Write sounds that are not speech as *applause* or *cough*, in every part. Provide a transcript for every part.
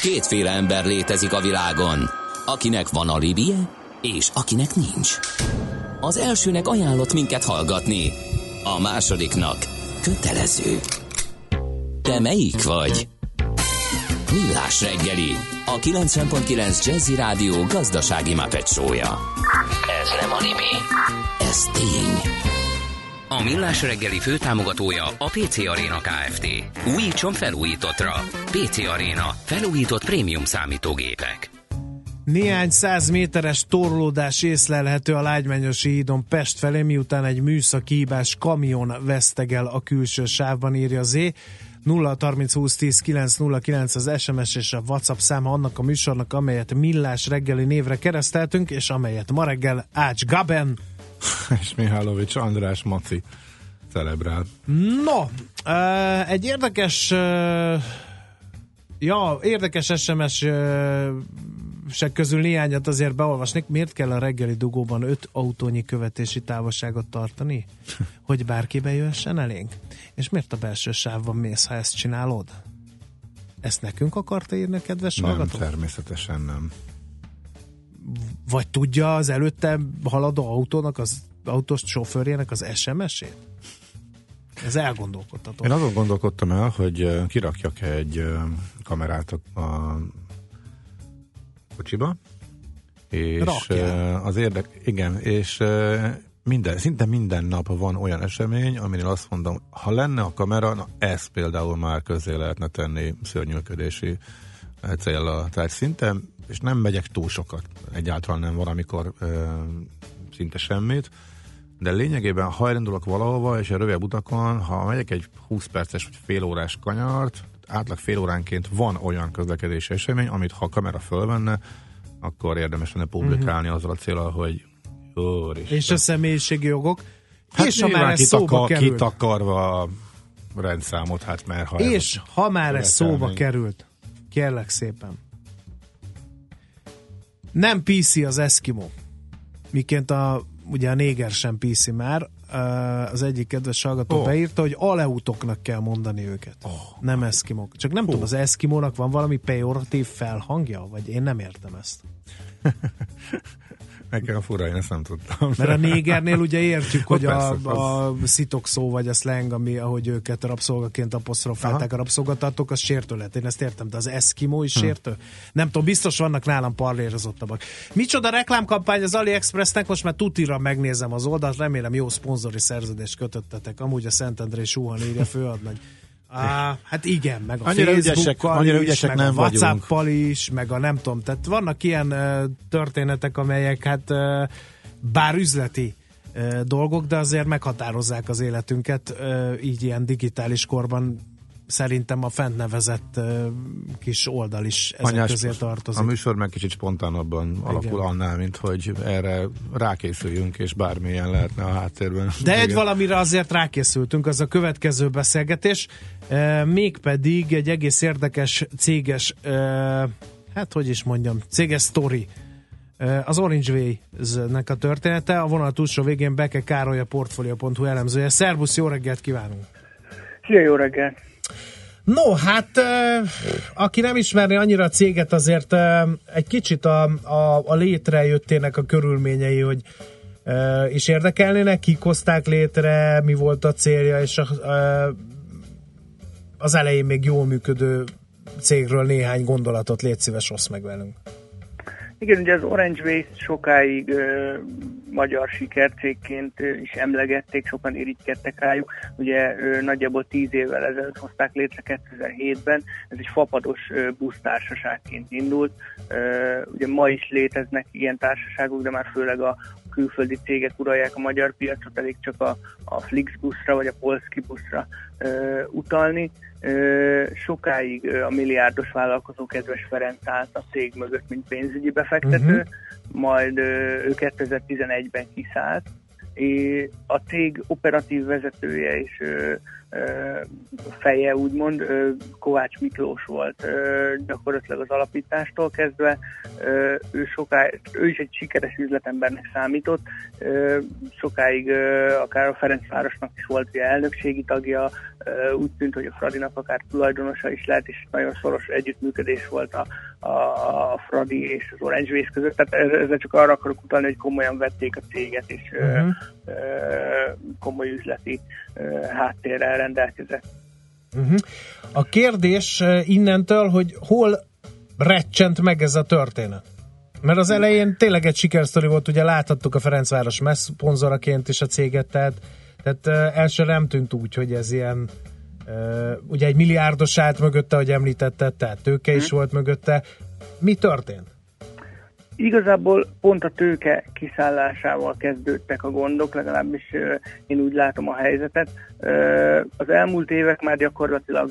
Kétféle ember létezik a világon, akinek van alibije, és akinek nincs. Az elsőnek ajánlott minket hallgatni, a másodiknak kötelező. Te melyik vagy? Millás reggeli, a 90.9 Jazzy Rádió gazdasági mapetsója. Ez nem animi, ez tény. A Millás reggeli főtámogatója a PC Arena Kft. Újítson felújítottra. PC Arena. Felújított prémium számítógépek. Néhány száz méteres torlódás észlelhető a Lágymányosi hídon Pest felé, miután egy műszaki hibás kamion vesztegel a külső sávban, írja Z. 0 30 20 10 909 az SMS és a WhatsApp száma annak a műsornak, amelyet Millás reggeli névre kereszteltünk, és amelyet ma reggel Ács Gaben *laughs* és Mihálovics András Maci celebrál. No, egy érdekes ja, érdekes SMS sek közül néhányat azért beolvasnék. Miért kell a reggeli dugóban 5 autónyi követési távolságot tartani? Hogy bárki bejöhessen elénk? És miért a belső sávban mész, ha ezt csinálod? Ezt nekünk akarta írni, kedves Nem, hallgató? természetesen nem. Vagy tudja az előtte haladó autónak, az autós sofőrjének az SMS-ét? Ez elgondolkodható. Én azon gondolkodtam el, hogy kirakjak egy kamerát a, a kocsiba, és Rakjál. az érdek, igen, és minden, szinte minden nap van olyan esemény, aminél azt mondom, ha lenne a kamera, na ez például már közé lehetne tenni szörnyűködési célra. Tehát szinte, és nem megyek túl sokat, egyáltalán nem valamikor ö, szinte semmit, de lényegében, ha elindulok valahova, és a rövidebb utakon, ha megyek egy 20 perces vagy fél órás kanyart, átlag fél óránként van olyan közlekedési esemény, amit ha a kamera fölvenne, akkor érdemes lenne publikálni uh-huh. azzal a célral, hogy Úristen. És a személyiségi jogok. hát és ha már ez szóba került. kitakarva rendszámot, hát mert ha És ez ha már ez szóba került, kérlek szépen. Nem PC az Eskimo. Miként a, ugye a néger sem PC már. Az egyik kedves hallgató oh. beírta, hogy aleutoknak kell mondani őket. Oh. Nem eszkimok. Csak nem tudom, az eszkimónak van valami pejoratív felhangja? Vagy én nem értem ezt. *laughs* Nekem fura, én ezt nem tudtam. Mert a négernél ugye értjük, hogy a, a szitokszó vagy a slang, ami, ahogy őket rabszolgaként apostrofálták a rabszolgatartók, az sértő lett. Én ezt értem, de az eszkimó is sértő? Nem tudom, biztos vannak nálam parlérozottabbak. Micsoda reklámkampány az AliExpressnek, most már tutira megnézem az oldalt, remélem jó szponzori szerződést kötöttetek. Amúgy a Szentendrei Suhan írja főadnagy. Á, hát igen, meg a Annyira ügyesek- annyira is, ügyesek meg nem a. WhatsApp is, meg a nem tudom, tehát vannak ilyen uh, történetek, amelyek hát uh, bár üzleti uh, dolgok, de azért meghatározzák az életünket, uh, így ilyen digitális korban szerintem a fent nevezett kis oldal is ezek Anyás, közé tartozik. A műsor meg kicsit spontánabban alakul annál, mint hogy erre rákészüljünk, és bármilyen lehetne a háttérben. De egy Igen. valamire azért rákészültünk, az a következő beszélgetés, mégpedig egy egész érdekes céges, hát hogy is mondjam, céges sztori. Az Orange Ways-nek a története, a vonal túlsó végén Beke Károly, a Portfolio.hu elemzője. Szervusz, jó reggelt kívánunk! Szia, jó reggel! No, hát aki nem ismerné annyira a céget, azért egy kicsit a, a, a létrejöttének a körülményei, hogy is érdekelnének, kik hozták létre, mi volt a célja, és a, az elején még jól működő cégről néhány gondolatot légy szíves, osz meg velünk. Igen, ugye az Orange Waste sokáig ö, magyar sikercégként is emlegették, sokan irigykedtek rájuk. Ugye ö, nagyjából 10 évvel ezelőtt hozták létre 2007-ben, ez egy fapados ö, busztársaságként indult. Ö, ugye ma is léteznek ilyen társaságok, de már főleg a külföldi cégek uralják a magyar piacot, elég csak a, a Flixbuszra vagy a Polski buszra ö, utalni. Ö, sokáig ö, a milliárdos vállalkozó kedves Ferenc állt a cég mögött, mint pénzügyi befektető, uh-huh. majd ö, ő 2011-ben kiszállt, és a cég operatív vezetője és ö, feje, úgymond, Kovács Miklós volt gyakorlatilag az alapítástól kezdve. Ő, sokáig, ő is egy sikeres üzletembernek számított, sokáig akár a Ferencvárosnak is volt ugye elnökségi tagja, úgy tűnt, hogy a Fradinak akár tulajdonosa is lehet, és nagyon szoros együttműködés volt a, a, Fradi és az Orange Waste között, tehát ezzel csak arra akarok utalni, hogy komolyan vették a céget, és uh-huh. komoly üzleti háttérrel rendelkezett. Uh-huh. A kérdés innentől, hogy hol recsent meg ez a történet? Mert az elején tényleg egy sikersztori volt, ugye láthattuk a Ferencváros messz szponzoraként is a céget, tehát, tehát első nem tűnt úgy, hogy ez ilyen ugye egy milliárdos állt mögötte, ahogy említette, tehát tőke is hmm. volt mögötte. Mi történt? Igazából pont a tőke kiszállásával kezdődtek a gondok, legalábbis én úgy látom a helyzetet. Az elmúlt évek már gyakorlatilag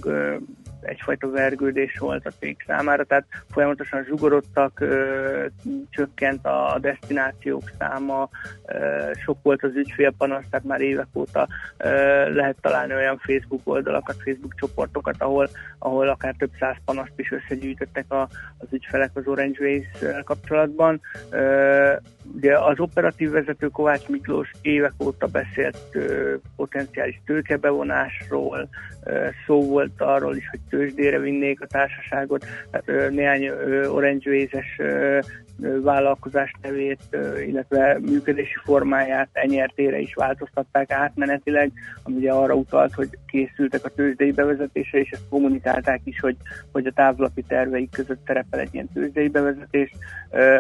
egyfajta vergődés volt a cég számára, tehát folyamatosan zsugorodtak, ö, csökkent a destinációk száma, ö, sok volt az ügyfélpanasz, tehát már évek óta ö, lehet találni olyan Facebook oldalakat, Facebook csoportokat, ahol, ahol akár több száz panaszt is összegyűjtöttek a, az ügyfelek az Orange Ways kapcsolatban. Ö, ugye az operatív vezető Kovács Miklós évek óta beszélt ö, potenciális tőkebevonásról, ö, szó volt arról is, hogy tőzsdére vinnék a társaságot, tehát néhány Orange Waze-es vállalkozás nevét, illetve működési formáját enyertére is változtatták átmenetileg, ami ugye arra utalt, hogy készültek a tőzsdei bevezetése, és ezt kommunikálták is, hogy, hogy a távlapi terveik között szerepel egy ilyen tőzsdei bevezetés.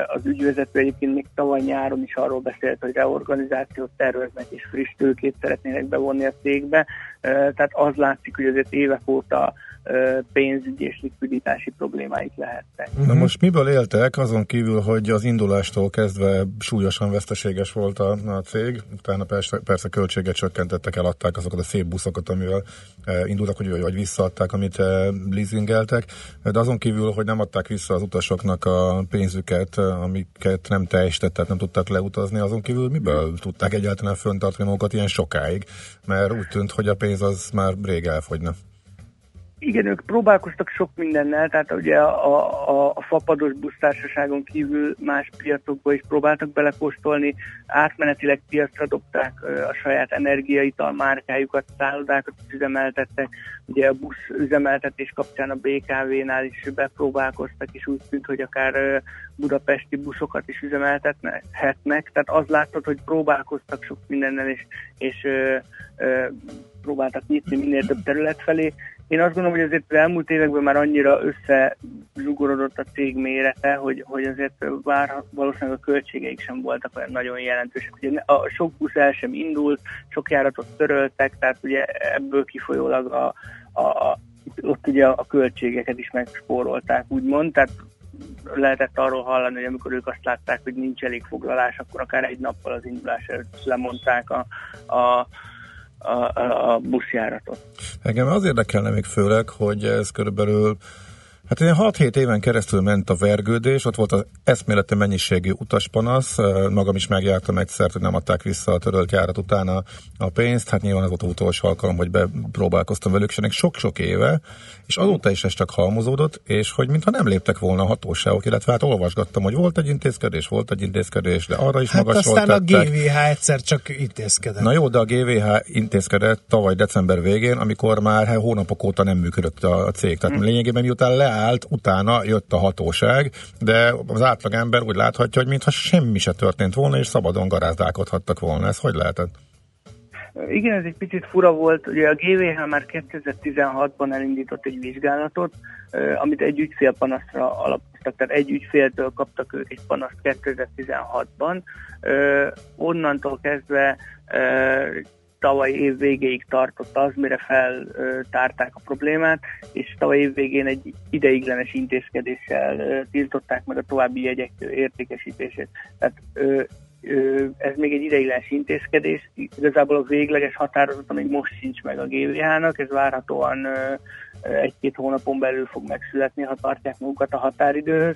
Az ügyvezető egyébként még tavaly nyáron is arról beszélt, hogy reorganizációt terveznek és friss tőkét szeretnének bevonni a cégbe. Tehát az látszik, hogy azért évek óta pénzügyi és likviditási problémáik lehettek. Na most miből éltek, azon kívül, hogy az indulástól kezdve súlyosan veszteséges volt a, a cég, utána persze, persze költséget csökkentettek, eladták azokat a szép buszokat, amivel e, indultak, hogy, vagy visszaadták, amit e, leasingeltek, de azon kívül, hogy nem adták vissza az utasoknak a pénzüket, amiket nem teljesített, tehát nem tudták leutazni, azon kívül miből tudták egyáltalán föntartani magukat ilyen sokáig, mert úgy tűnt, hogy a pénz az már rég elfogyna. Igen, ők próbálkoztak sok mindennel, tehát ugye a, a, a fapados busztársaságon kívül más piacokba is próbáltak belekóstolni, átmenetileg piacra dobták a saját energiaital márkájukat, szállodákat üzemeltettek, ugye a busz üzemeltetés kapcsán a BKV-nál is bepróbálkoztak, és úgy tűnt, hogy akár budapesti buszokat is üzemeltetnek, tehát az látszott, hogy próbálkoztak sok mindennel, és, és ö, ö, próbáltak nyitni minél több terület felé, én azt gondolom, hogy azért az elmúlt években már annyira összezsugorodott a cég mérete, hogy, hogy azért vár, valószínűleg a költségeik sem voltak olyan nagyon jelentősek. Ugye a sok busz el sem indult, sok járatot töröltek, tehát ugye ebből kifolyólag a, a, ott ugye a költségeket is megspórolták, úgymond, tehát lehetett arról hallani, hogy amikor ők azt látták, hogy nincs elég foglalás, akkor akár egy nappal az indulás előtt lemondták a, a a, a buszjáratot. Engem az érdekelne még főleg, hogy ez körülbelül Hát ilyen 6-7 éven keresztül ment a vergődés, ott volt az eszmélete mennyiségű utaspanasz, magam is megjártam egyszer, hogy nem adták vissza a törölt járat utána a pénzt, hát nyilván az volt utolsó alkalom, hogy bepróbálkoztam velük, és sok-sok éve, és azóta is ez csak halmozódott, és hogy mintha nem léptek volna a hatóságok, illetve hát olvasgattam, hogy volt egy intézkedés, volt egy intézkedés, de arra is hát magas aztán a GVH egyszer csak intézkedett. Na jó, de a GVH intézkedett tavaly december végén, amikor már hónapok óta nem működött a cég. Tehát hmm. lényegében miután leállt, utána jött a hatóság, de az átlagember úgy láthatja, hogy mintha semmi se történt volna, és szabadon garázdálkodhattak volna. Ez hogy lehetett? Igen, ez egy picit fura volt. Ugye a GVH már 2016-ban elindított egy vizsgálatot, amit egy ügyfélpanaszra alapoztak, tehát egy ügyféltől kaptak ők egy panaszt 2016-ban. Onnantól kezdve tavaly év végéig tartott az, mire feltárták a problémát, és tavaly év végén egy ideiglenes intézkedéssel tiltották meg a további jegyek értékesítését. Tehát ez még egy ideiglenes intézkedés, igazából a végleges határozat még most sincs meg a GVH-nak, ez várhatóan egy-két hónapon belül fog megszületni, ha tartják magukat a határidőhöz.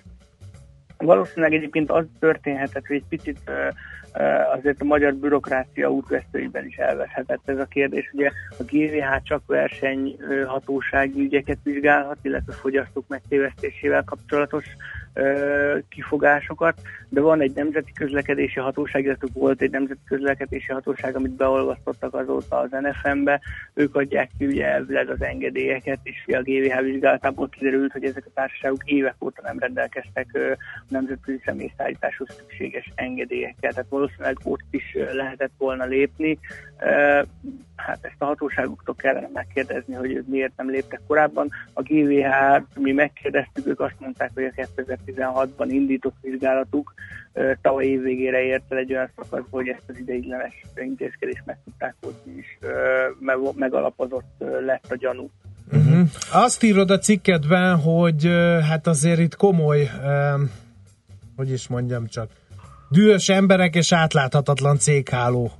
Valószínűleg egyébként az történhetett, hogy egy picit azért a magyar bürokrácia útvesztőiben is elveszhetett ez a kérdés. Ugye a GVH csak versenyhatósági ügyeket vizsgálhat, illetve fogyasztók megtévesztésével kapcsolatos kifogásokat, de van egy nemzeti közlekedési hatóság, illetve volt egy nemzeti közlekedési hatóság, amit beolvasztottak azóta az NFM-be, ők adják ki ugye elvileg az engedélyeket, és a GVH vizsgálatából kiderült, hogy ezek a társaságok évek óta nem rendelkeztek nemzetközi személyszállításhoz szükséges engedélyekkel, tehát valószínűleg ott is lehetett volna lépni. Hát ezt a hatóságoktól kellene megkérdezni, hogy ők miért nem léptek korábban. A GVH, mi megkérdeztük, ők azt mondták, hogy a 2016-ban indított vizsgálatuk tavaly év végére ért el egy olyan szakasz, hogy ezt az ideiglenes intézkedést meg tudták hozni, és megalapozott lett a gyanú. Uh-huh. Azt írod a cikkedben, hogy hát azért itt komoly, hogy is mondjam csak, dühös emberek és átláthatatlan cégháló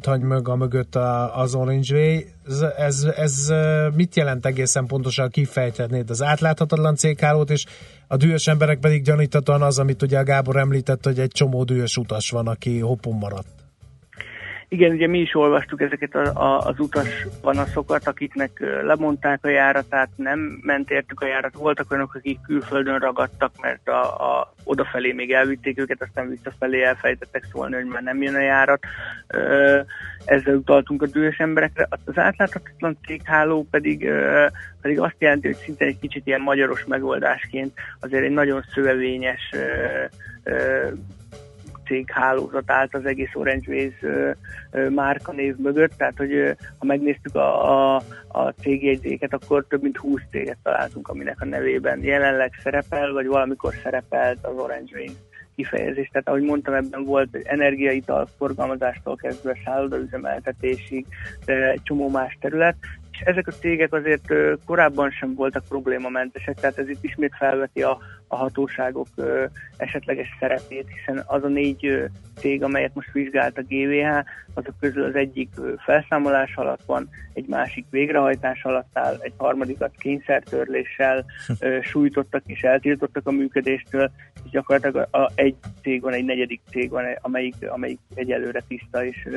tagy a mögött az Orange Way. Ez, ez, ez mit jelent egészen pontosan, kifejthetnéd az átláthatatlan céghálót, és a dühös emberek pedig gyaníthatóan az, amit ugye a Gábor említett, hogy egy csomó dühös utas van, aki hopon maradt. Igen, ugye mi is olvastuk ezeket a, a, az utas panaszokat, akiknek lemondták a járatát, nem ment a járat. Voltak olyanok, akik külföldön ragadtak, mert a, a, odafelé még elvitték őket, aztán visszafelé elfejtettek szólni, hogy már nem jön a járat. Ezzel utaltunk a dühös emberekre. Az átláthatatlan cégháló pedig, pedig azt jelenti, hogy szinte egy kicsit ilyen magyaros megoldásként azért egy nagyon szövevényes céghálózat állt az egész Orange Waze márkanév mögött, tehát hogy ha megnéztük a, a, a cégjegyzéket, akkor több mint 20 céget találtunk, aminek a nevében jelenleg szerepel, vagy valamikor szerepelt az Orange Waze kifejezés. Tehát ahogy mondtam, ebben volt energiaital forgalmazástól kezdve szállodaüzemeltetésig, egy csomó más terület, és ezek a cégek azért korábban sem voltak problémamentesek, tehát ez itt ismét felveti a, a hatóságok esetleges szerepét, hiszen az a négy cég, amelyet most vizsgált a GVH, azok közül az egyik felszámolás alatt van, egy másik végrehajtás alatt áll, egy harmadikat kényszertörléssel sújtottak és eltiltottak a működéstől, és gyakorlatilag a, a, egy cég van, egy negyedik cég van, amelyik, amelyik egyelőre tiszta, és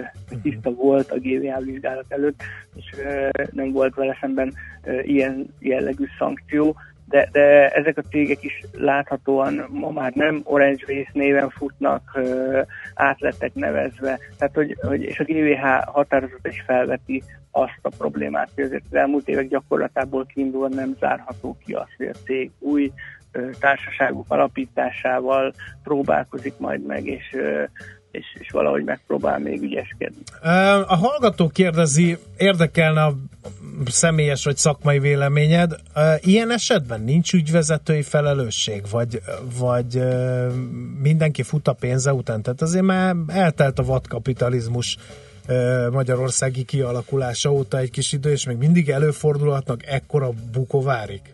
tiszta volt a GVH vizsgálat előtt, és nem volt vele szemben ilyen jellegű szankció, de, de ezek a cégek is láthatóan ma már nem Orange Race néven futnak, át lettek nevezve, tehát hogy, hogy és a GVH határozat is felveti azt a problémát, hogy azért az elmúlt évek gyakorlatából kiindulva nem zárható ki azt, hogy a cég új társaságok alapításával próbálkozik majd meg, és és, és valahogy megpróbál még ügyeskedni. A hallgató kérdezi, érdekelne a személyes vagy szakmai véleményed. Ilyen esetben nincs ügyvezetői felelősség, vagy, vagy mindenki fut a pénze után? Tehát azért már eltelt a vadkapitalizmus magyarországi kialakulása óta egy kis idő, és még mindig előfordulhatnak ekkora bukovárik?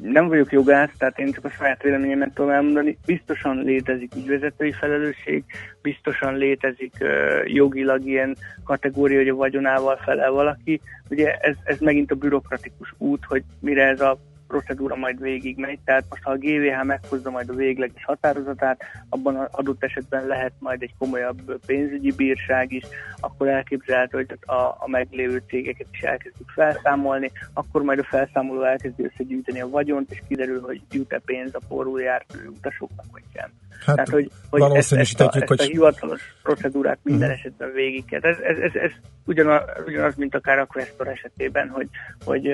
Nem vagyok jogász, tehát én csak a saját véleményemet tudom elmondani. Biztosan létezik ügyvezetői felelősség, biztosan létezik uh, jogilag ilyen kategória, hogy a vagyonával felel valaki. Ugye ez, ez megint a bürokratikus út, hogy mire ez a procedúra majd végig megy, tehát most ha a GVH meghozza majd a végleges határozatát, abban az adott esetben lehet majd egy komolyabb pénzügyi bírság is, akkor elképzelhető, hogy a, a meglévő cégeket is elkezdjük felszámolni, akkor majd a felszámoló elkezdi összegyűjteni a vagyont, és kiderül, hogy jut-e pénz a porul járt utasoknak, vagy sem. Hát Tehát, hogy, hogy ezt, ezt, a, ezt a hivatalos procedúrát minden uh-huh. esetben végig kell. Ez, ez, ez, ez ugyanaz, ugyanaz, mint akár a Questor esetében, hogy, hogy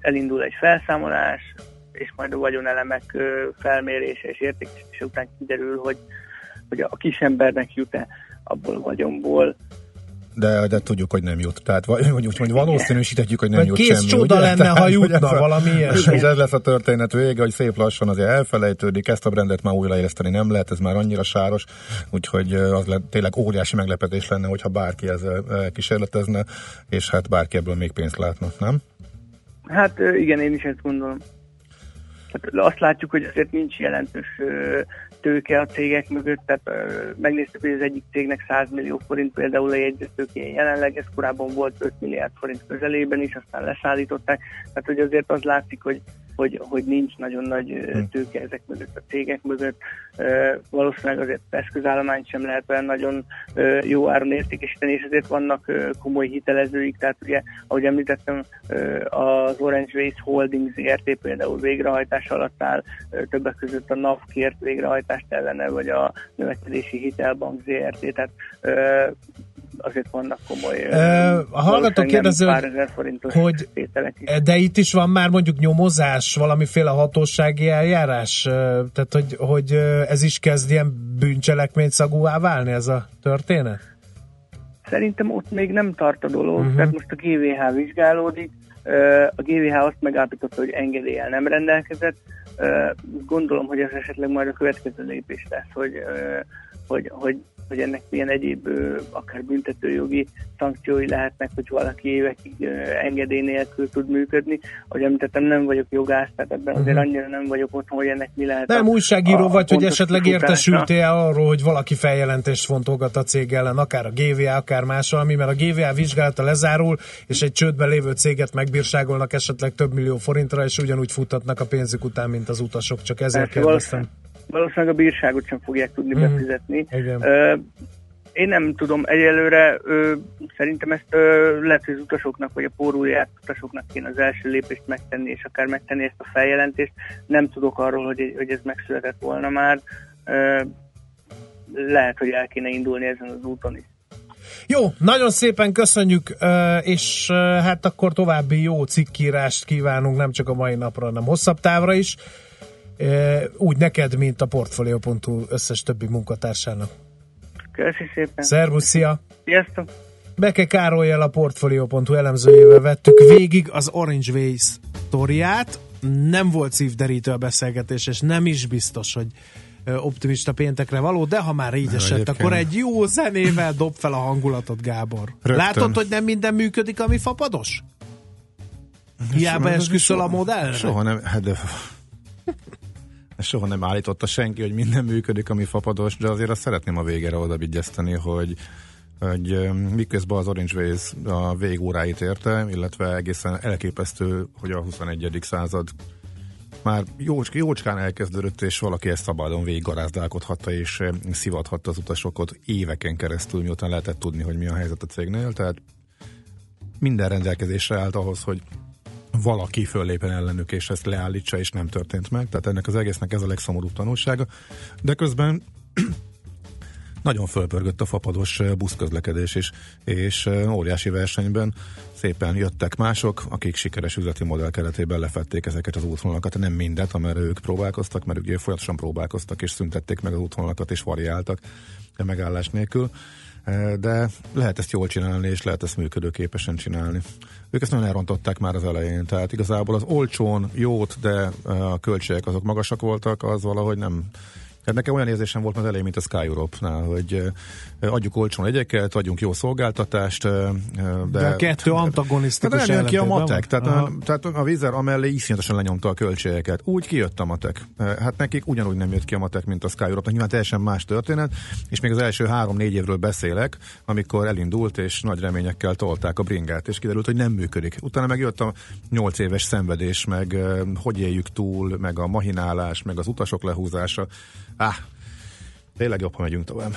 elindul egy felszámolás, és majd a vagyonelemek felmérése és értékesítése után kiderül, hogy, hogy a kisembernek jut-e abból a vagyonból, de, de tudjuk, hogy nem jut. Tehát vagy, úgymond valószínűsíthetjük, hogy nem vagy jut kész semmi. csoda ugye? lenne, Tehát, ha jutna valami ilyesmi. És ez lesz a történet vége, hogy szép lassan azért elfelejtődik, ezt a brendet már újraéleszteni nem lehet, ez már annyira sáros, úgyhogy az le, tényleg óriási meglepetés lenne, hogyha bárki ezzel kísérletezne, és hát bárki ebből még pénzt látna, nem? Hát igen, én is ezt gondolom. Hát azt látjuk, hogy azért nincs jelentős tőke a cégek mögött, tehát megnéztük, hogy az egyik cégnek 100 millió forint például a jegyzőtőkén jelenleg, ez korábban volt 5 milliárd forint közelében is, aztán leszállították, tehát hogy azért az látszik, hogy hogy, hogy nincs nagyon nagy hm. tőke ezek mögött a cégek mögött. Valószínűleg azért eszközállományt sem lehet olyan nagyon jó áron értékesíteni, és ezért vannak komoly hitelezőik, tehát ugye, ahogy említettem, az Orange Race Holding ZRT például végrehajtás alatt áll, többek között a NAV kért végrehajtást ellene, vagy a növekedési hitelbank ZRT, tehát azért vannak komoly... a hallgató kérdező, hogy de itt is van már mondjuk nyomozás, valamiféle hatósági eljárás? Tehát, hogy, hogy ez is kezd ilyen bűncselekmény szagúvá válni ez a történet? Szerintem ott még nem tart a dolog, uh-huh. tehát most a GVH vizsgálódik, a GVH azt megállapította, hogy engedéllyel nem rendelkezett. Gondolom, hogy ez esetleg majd a következő lépés lesz, hogy, hogy, hogy hogy ennek milyen egyéb akár büntetőjogi szankciói lehetnek, hogy valaki évekig engedély nélkül tud működni. Ahogy említettem, nem vagyok jogász, tehát ebben azért mhm. annyira nem vagyok otthon, hogy ennek mi lehet. Nem a, újságíró a, vagy, a hogy esetleg értesültél arról, hogy valaki feljelentést fontolgat a cég ellen, akár a GVA, akár más valami, mert a GVA vizsgálata lezárul, és egy csődben lévő céget megbírságolnak esetleg több millió forintra, és ugyanúgy futtatnak a pénzük után, mint az utasok. Csak ezért Persze, kérdeztem valószínűleg a bírságot sem fogják tudni mm. befizetni. Uh, én nem tudom, egyelőre ö, szerintem ezt ö, lehet, hogy az utasoknak, vagy a pórúját utasoknak kéne az első lépést megtenni, és akár megtenni ezt a feljelentést. Nem tudok arról, hogy, hogy ez megszületett volna már. Ö, lehet, hogy el kéne indulni ezen az úton is. Jó, nagyon szépen köszönjük, és hát akkor további jó cikkírást kívánunk, nem csak a mai napra, hanem hosszabb távra is úgy neked, mint a Portfolio.hu összes többi munkatársának. Köszi szépen. Szervusz, szia! Sziasztok! Beke Károlyjal a Portfolio.hu elemzőjével vettük végig az Orange Ways sztoriát. Nem volt szívderítő a beszélgetés, és nem is biztos, hogy optimista péntekre való, de ha már így esett, akkor egy jó zenével dob fel a hangulatot, Gábor. Rögtön. Látod, hogy nem minden működik, ami fapados? Hiába esküszöl a modellre? Soha nem, hát de soha nem állította senki, hogy minden működik, ami fapados, de azért azt szeretném a végére oda hogy hogy miközben az Orange Ways a végóráit érte, illetve egészen elképesztő, hogy a 21. század már jócsk, jócskán elkezdődött, és valaki ezt szabadon végig garázdálkodhatta, és szivathatta az utasokat éveken keresztül, miután lehetett tudni, hogy mi a helyzet a cégnél, tehát minden rendelkezésre állt ahhoz, hogy valaki föllépen ellenük, és ezt leállítsa, és nem történt meg. Tehát ennek az egésznek ez a legszomorúbb tanulsága. De közben *clears throat* nagyon fölpörgött a fapados buszközlekedés is, és óriási versenyben szépen jöttek mások, akik sikeres üzleti modell keretében lefették ezeket az útvonalakat, nem mindet, amerre ők próbálkoztak, mert ők folyamatosan próbálkoztak, és szüntették meg az útvonalakat, és variáltak megállás nélkül de lehet ezt jól csinálni, és lehet ezt működőképesen csinálni. Ők ezt nagyon elrontották már az elején, tehát igazából az olcsón jót, de a költségek azok magasak voltak, az valahogy nem tehát nekem olyan érzésem volt az elején, mint a Sky Europe-nál, hogy adjuk olcsón egyeket, adjunk jó szolgáltatást. De, de a kettő antagonisztikus hát nem ki a matek, tehát, a, tehát a vízer amellé iszonyatosan lenyomta a költségeket. Úgy kijött a matek. Hát nekik ugyanúgy nem jött ki a matek, mint a Sky Europe-nak. Nyilván teljesen más történet, és még az első három-négy évről beszélek, amikor elindult, és nagy reményekkel tolták a bringát, és kiderült, hogy nem működik. Utána meg jött a nyolc éves szenvedés, meg hogy éljük túl, meg a mahinálás, meg az utasok lehúzása. Ah, tényleg jobb, ha megyünk tovább.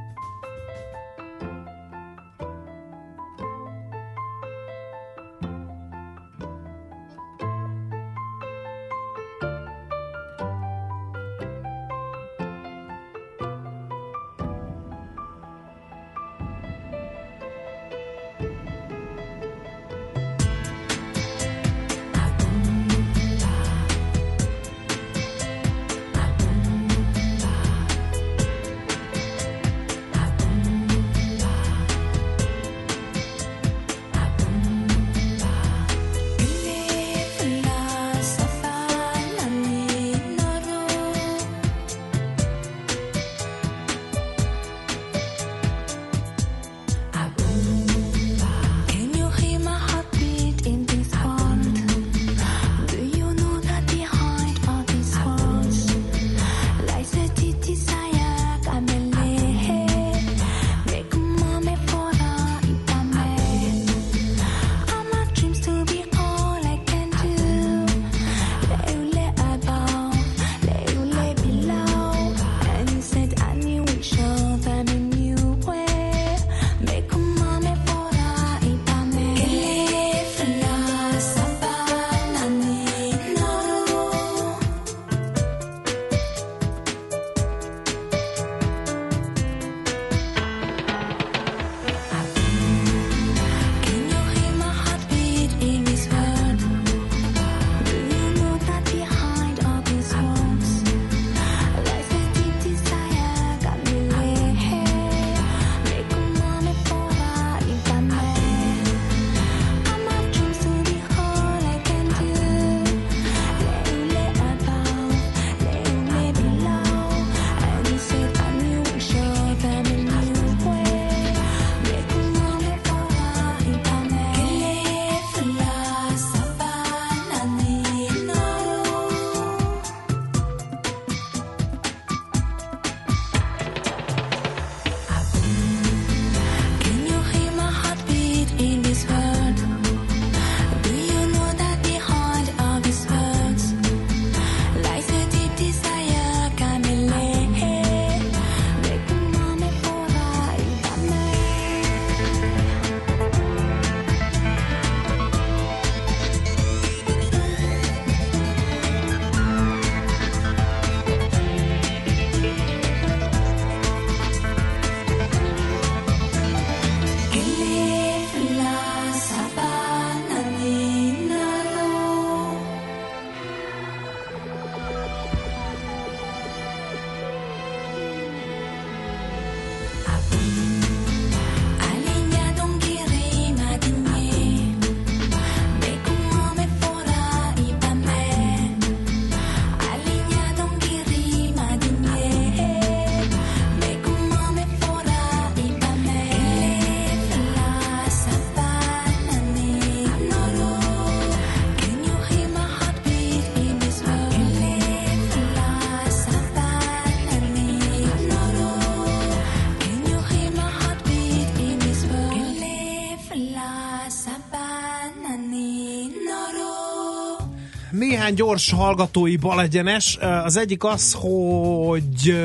néhány gyors hallgatói balegyenes. Az egyik az, hogy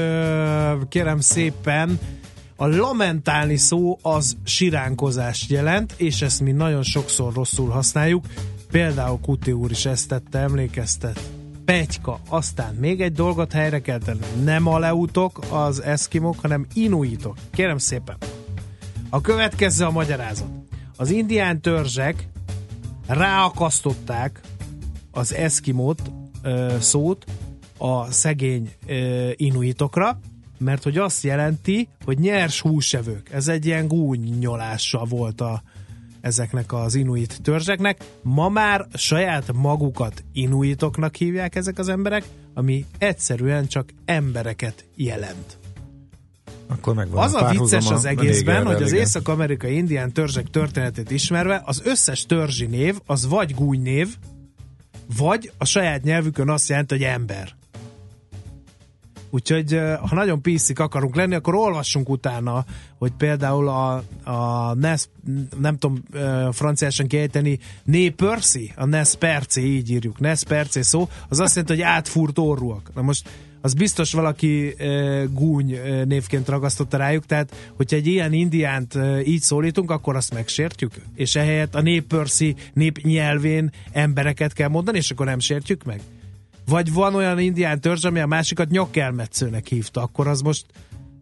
kérem szépen, a lamentálni szó az siránkozást jelent, és ezt mi nagyon sokszor rosszul használjuk. Például Kuti úr is ezt tette, emlékeztet. Pegyka. Aztán még egy dolgot helyre kell tenni. Nem a leutok az eszkimok, hanem inuitok. Kérem szépen. A következő a magyarázat. Az indián törzsek ráakasztották az eszkimót ö, szót a szegény ö, inuitokra, mert hogy azt jelenti, hogy nyers húsevők. Ez egy ilyen gúnyolása volt a, ezeknek az inuit törzseknek. Ma már saját magukat inuitoknak hívják ezek az emberek, ami egyszerűen csak embereket jelent. Akkor megvan az a, a vicces az egészben, hogy az igen. észak-amerikai indián törzsek történetét ismerve, az összes törzsi név az vagy gúny név, vagy a saját nyelvükön azt jelenti, hogy ember. Úgyhogy ha nagyon piszik akarunk lenni, akkor olvassunk utána, hogy például a, a Nes, nem tudom franciásan kiejteni, Né Percy, a Nes Percy, így írjuk, Nes Percy szó, az azt jelenti, hogy átfúrt orrúak. Na most az biztos valaki e, gúny névként ragasztotta rájuk, tehát hogyha egy ilyen indiánt e, így szólítunk, akkor azt megsértjük, és ehelyett a népörszi nép nyelvén embereket kell mondani, és akkor nem sértjük meg? Vagy van olyan indián törzs, ami a másikat nyakelmetszőnek hívta, akkor az most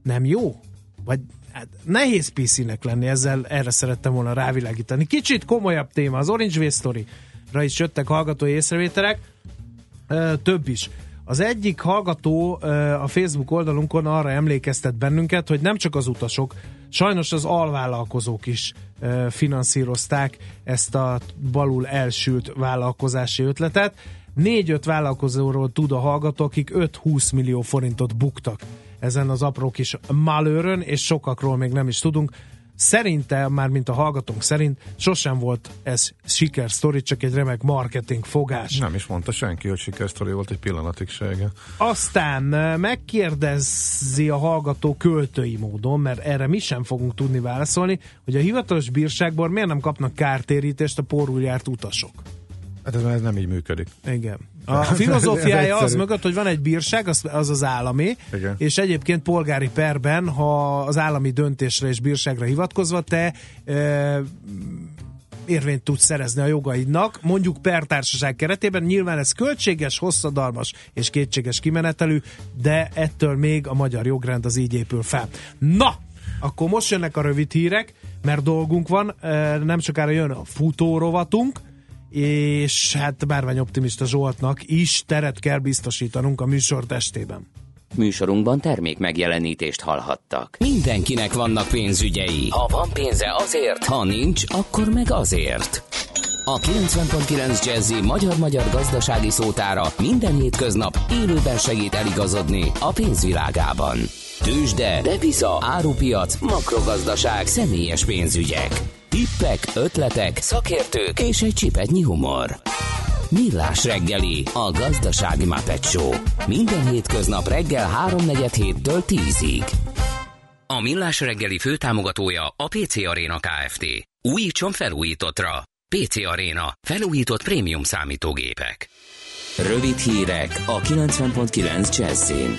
nem jó? Vagy hát nehéz PC-nek lenni, ezzel erre szerettem volna rávilágítani. Kicsit komolyabb téma, az Orange Way Story-ra is jöttek hallgatói észrevételek, több is. Az egyik hallgató a Facebook oldalunkon arra emlékeztet bennünket, hogy nem csak az utasok, sajnos az alvállalkozók is finanszírozták ezt a balul elsült vállalkozási ötletet. Négy-öt vállalkozóról tud a hallgató, akik 5-20 millió forintot buktak ezen az apró kis malőrön, és sokakról még nem is tudunk. Szerintem, már mint a hallgatónk szerint, sosem volt ez sikersztori, csak egy remek marketing fogás. Nem is mondta senki, hogy sikersztori volt egy pillanatig se. Igen. Aztán megkérdezi a hallgató költői módon, mert erre mi sem fogunk tudni válaszolni, hogy a hivatalos bírságból miért nem kapnak kártérítést a porul járt utasok. Hát ez, ez nem így működik. Igen. A filozófiája az mögött, hogy van egy bírság, az az, az állami, Igen. és egyébként polgári perben, ha az állami döntésre és bírságra hivatkozva te e, érvényt tudsz szerezni a jogaidnak, mondjuk pertársaság keretében. Nyilván ez költséges, hosszadalmas és kétséges kimenetelű, de ettől még a magyar jogrend az így épül fel. Na, akkor most jönnek a rövid hírek, mert dolgunk van, nem sokára jön a futórovatunk, és hát Bárvány Optimista Zsoltnak is teret kell biztosítanunk a műsor testében. Műsorunkban termék megjelenítést hallhattak. Mindenkinek vannak pénzügyei. Ha van pénze azért, ha nincs, akkor meg azért. A 90.9 Jazzy magyar-magyar gazdasági szótára minden hétköznap élőben segít eligazodni a pénzvilágában. Tősde, depisza, árupiac, makrogazdaság, személyes pénzügyek. Tippek, ötletek, szakértők és egy csipetnyi humor. Millás reggeli, a gazdasági Muppet Show. Minden hétköznap reggel 3.47 héttől 10-ig. A Millás reggeli főtámogatója a PC Arena Kft. Újítson felújítottra. PC Arena. Felújított prémium számítógépek. Rövid hírek a 90.9 Jazzin.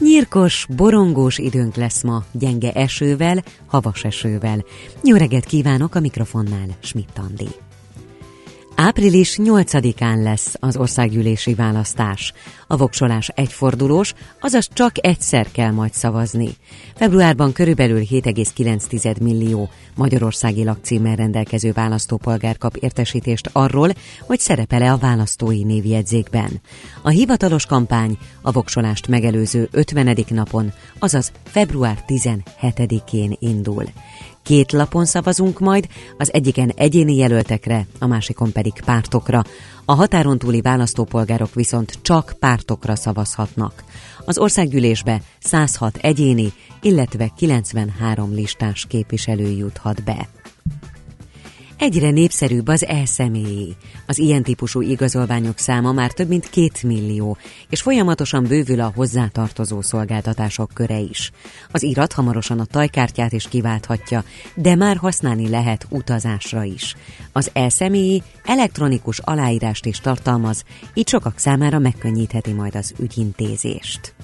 Nyírkos, borongós időnk lesz ma, gyenge esővel, havas esővel. Jó reggelt kívánok a mikrofonnál, Schmidt Andi. Április 8-án lesz az országgyűlési választás. A voksolás egyfordulós, azaz csak egyszer kell majd szavazni. Februárban körülbelül 7,9 millió magyarországi lakcímmel rendelkező választópolgár kap értesítést arról, hogy szerepele a választói névjegyzékben. A hivatalos kampány a voksolást megelőző 50. napon, azaz február 17-én indul. Két lapon szavazunk majd, az egyiken egyéni jelöltekre, a másikon pedig pártokra. A határon túli választópolgárok viszont csak pártokra szavazhatnak. Az országgyűlésbe 106 egyéni, illetve 93 listás képviselő juthat be. Egyre népszerűbb az e-személyi. Az ilyen típusú igazolványok száma már több mint két millió, és folyamatosan bővül a hozzátartozó szolgáltatások köre is. Az irat hamarosan a tajkártyát is kiválthatja, de már használni lehet utazásra is. Az e-személyi elektronikus aláírást is tartalmaz, így sokak számára megkönnyítheti majd az ügyintézést.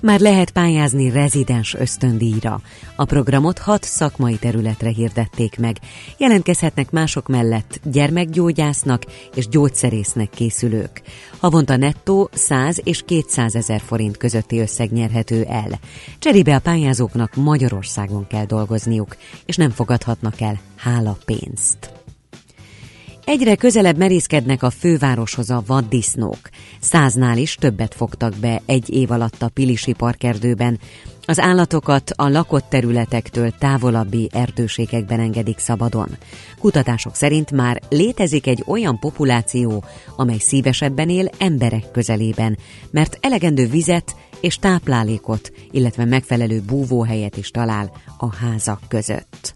Már lehet pályázni rezidens ösztöndíjra. A programot hat szakmai területre hirdették meg. Jelentkezhetnek mások mellett gyermekgyógyásznak és gyógyszerésznek készülők. Havonta nettó 100 és 200 ezer forint közötti összeg nyerhető el. Cserébe a pályázóknak Magyarországon kell dolgozniuk, és nem fogadhatnak el hála pénzt. Egyre közelebb merészkednek a fővároshoz a vaddisznók. Száznál is többet fogtak be egy év alatt a Pilisi parkerdőben. Az állatokat a lakott területektől távolabbi erdőségekben engedik szabadon. Kutatások szerint már létezik egy olyan populáció, amely szívesebben él emberek közelében, mert elegendő vizet és táplálékot, illetve megfelelő búvóhelyet is talál a házak között.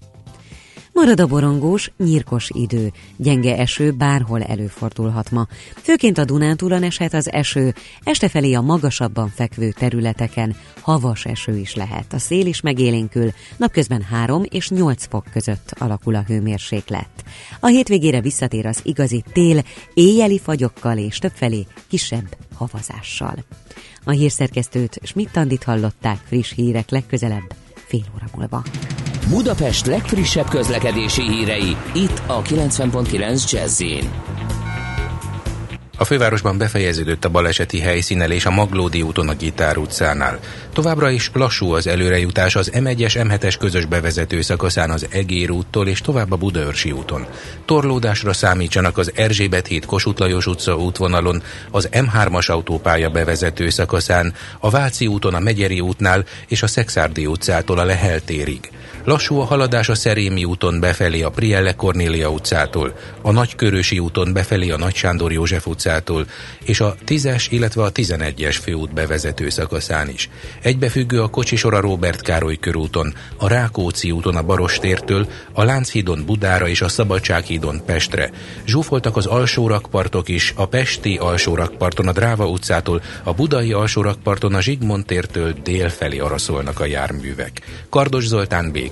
Marad a borongós, nyírkos idő, gyenge eső bárhol előfordulhat ma. Főként a Dunántúlon eshet az eső, este felé a magasabban fekvő területeken havas eső is lehet. A szél is megélénkül, napközben 3 és 8 fok között alakul a hőmérséklet. A hétvégére visszatér az igazi tél, éjjeli fagyokkal és többfelé kisebb havazással. A hírszerkesztőt Schmidt-Tandit hallották friss hírek legközelebb fél óra múlva. Budapest legfrissebb közlekedési hírei, itt a 90.9 jazz a fővárosban befejeződött a baleseti helyszínelés a Maglódi úton a Gitár utcánál. Továbbra is lassú az előrejutás az M1-es M7-es közös bevezető szakaszán az Egér úttól és tovább a Budaörsi úton. Torlódásra számítsanak az Erzsébet híd Kossuth Lajos utca útvonalon, az M3-as autópálya bevezető szakaszán, a Váci úton a Megyeri útnál és a Szexárdi utcától a Lehel térig. Lassú a haladás a Szerémi úton befelé a Prielle Kornélia utcától, a Nagykörösi úton befelé a Nagy Sándor József utcától, és a 10-es, illetve a 11-es főút bevezető szakaszán is. Egybefüggő a kocsisor a Károly körúton, a Rákóczi úton a Barostértől, a Lánchídon Budára és a Szabadsághídon Pestre. Zsúfoltak az alsó rakpartok is, a Pesti alsó rakparton a Dráva utcától, a Budai alsó rakparton a Zsigmond tértől délfelé araszolnak a járművek. Kardos Zoltán Bék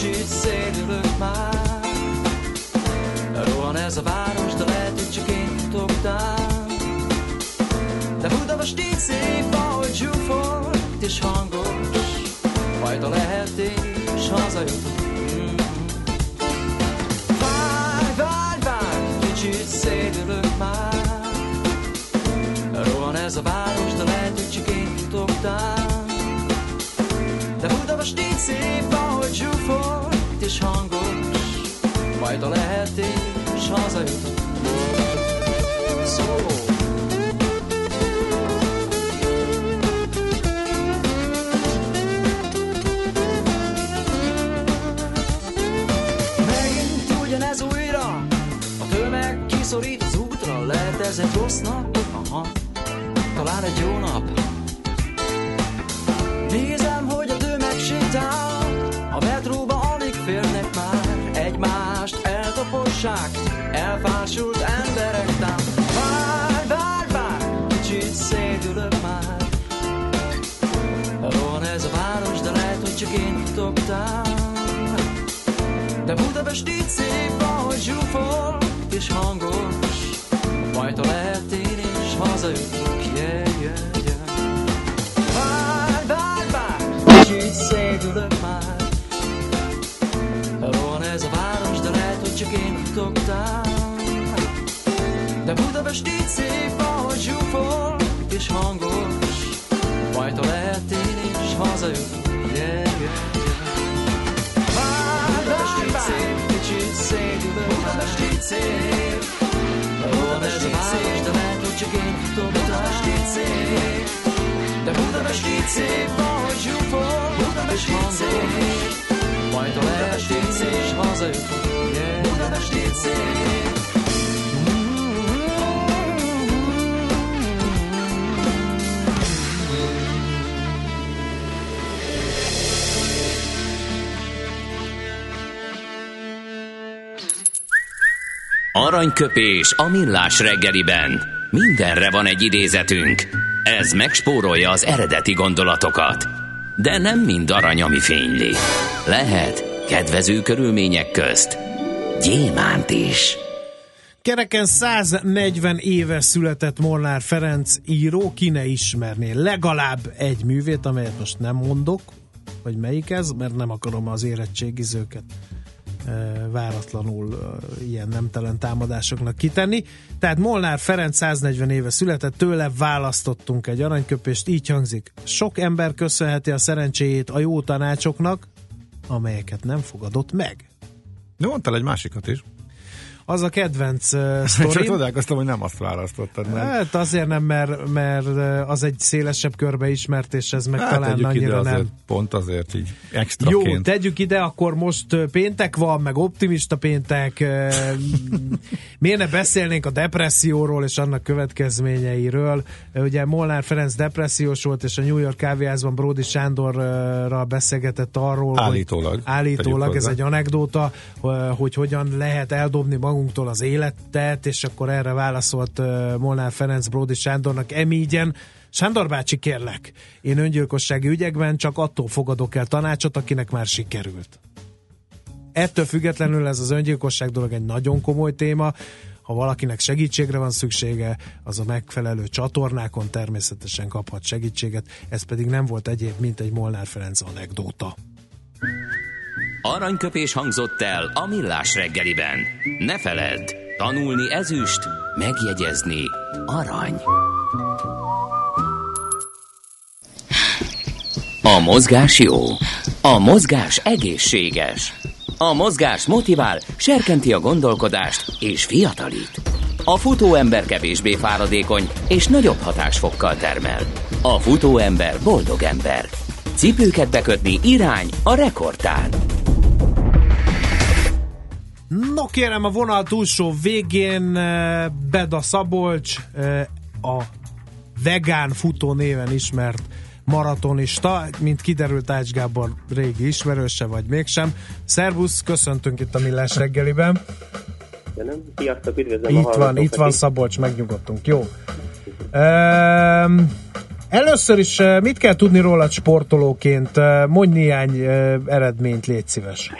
Kicsit szédülök már. Rohan ez a város, de lehet, hogy csak én futoktál. De Budapest így szép, ahogy zsúfolt és hangos. Majd a lehet és hazajutok. Mm. Várj, várj, várj, kicsit szédülök már. Rohan ez a város, de lehet, hogy csak én futoktál. Most így szép, ahogy zsúfolt és hangos, majd a lehetés hazajutott. szóló. Kiszorít az útra, lehet ez egy rossz nap? Aha, talán egy jó nap. De Budapest így szép, ahogy zsúfol és hangos. Majd lehet én is hazajutok, yeah, yeah, yeah Várj, várj, várj, kicsit szédülök már. Rohan ez a város, de lehet, hogy csak én futogtál De Budapest így szép, ahogy zsúfol és hangos Budapest így szép Budapest így szép, de lehet, hogy csak én tudom Budapest így szép De Budapest így szép, ahogy zsúfol Budapest így szép Aranyköpés a millás reggeliben. Mindenre van egy idézetünk. Ez megspórolja az eredeti gondolatokat. De nem mind arany, ami fényli. Lehet kedvező körülmények közt gyémánt is. Kereken 140 éve született Molnár Ferenc író, ki ne ismerné legalább egy művét, amelyet most nem mondok, hogy melyik ez, mert nem akarom az érettségizőket váratlanul ilyen nemtelen támadásoknak kitenni. Tehát Molnár Ferenc 140 éve született, tőle választottunk egy aranyköpést, így hangzik. Sok ember köszönheti a szerencséjét a jó tanácsoknak, amelyeket nem fogadott meg. De mondtál egy másikat is. Az a kedvenc uh, Csak sztorim. csodálkoztam, hogy nem azt választottad. Mert... Hát azért nem, mert, mert az egy szélesebb körbe ismert, és ez meg Hát talán annyira azért, nem. pont azért így Jó, extraként. tegyük ide, akkor most péntek van, meg optimista péntek. *laughs* Miért ne beszélnénk a depresszióról és annak következményeiről? Ugye Molnár Ferenc depressziós volt, és a New York kávéházban Brody Sándorral beszélgetett arról, Állítólag. hogy állítólag ez egy anekdóta, hogy hogyan lehet eldobni magunktól az életet, és akkor erre válaszolt Molnár Ferenc Brody Sándornak emígyen, Sándor bácsi, kérlek, én öngyilkossági ügyekben csak attól fogadok el tanácsot, akinek már sikerült. Ettől függetlenül ez az öngyilkosság dolog egy nagyon komoly téma, ha valakinek segítségre van szüksége, az a megfelelő csatornákon természetesen kaphat segítséget, ez pedig nem volt egyéb, mint egy Molnár Ferenc anekdóta. Aranyköpés hangzott el a millás reggeliben. Ne feledd, tanulni ezüst, megjegyezni arany. A mozgás jó. A mozgás egészséges. A mozgás motivál, serkenti a gondolkodást és fiatalít. A futóember kevésbé fáradékony és nagyobb hatásfokkal termel. A futóember boldog ember. Cipőket bekötni irány a rekordtár. No kérem, a vonal túlsó végén eh, Beda Szabolcs, eh, a vegán futó néven ismert maratonista, mint kiderült Ács Gábor régi ismerőse, vagy mégsem. Szervusz, köszöntünk itt a Millás reggeliben. Köszönöm. Sziasztok, üdvözlöm a Itt van, hallgatókat itt van. Szabolcs, megnyugodtunk. Jó. Um, először is eh, mit kell tudni rólad sportolóként? Eh, Mondj néhány eh, eredményt, légy szíves.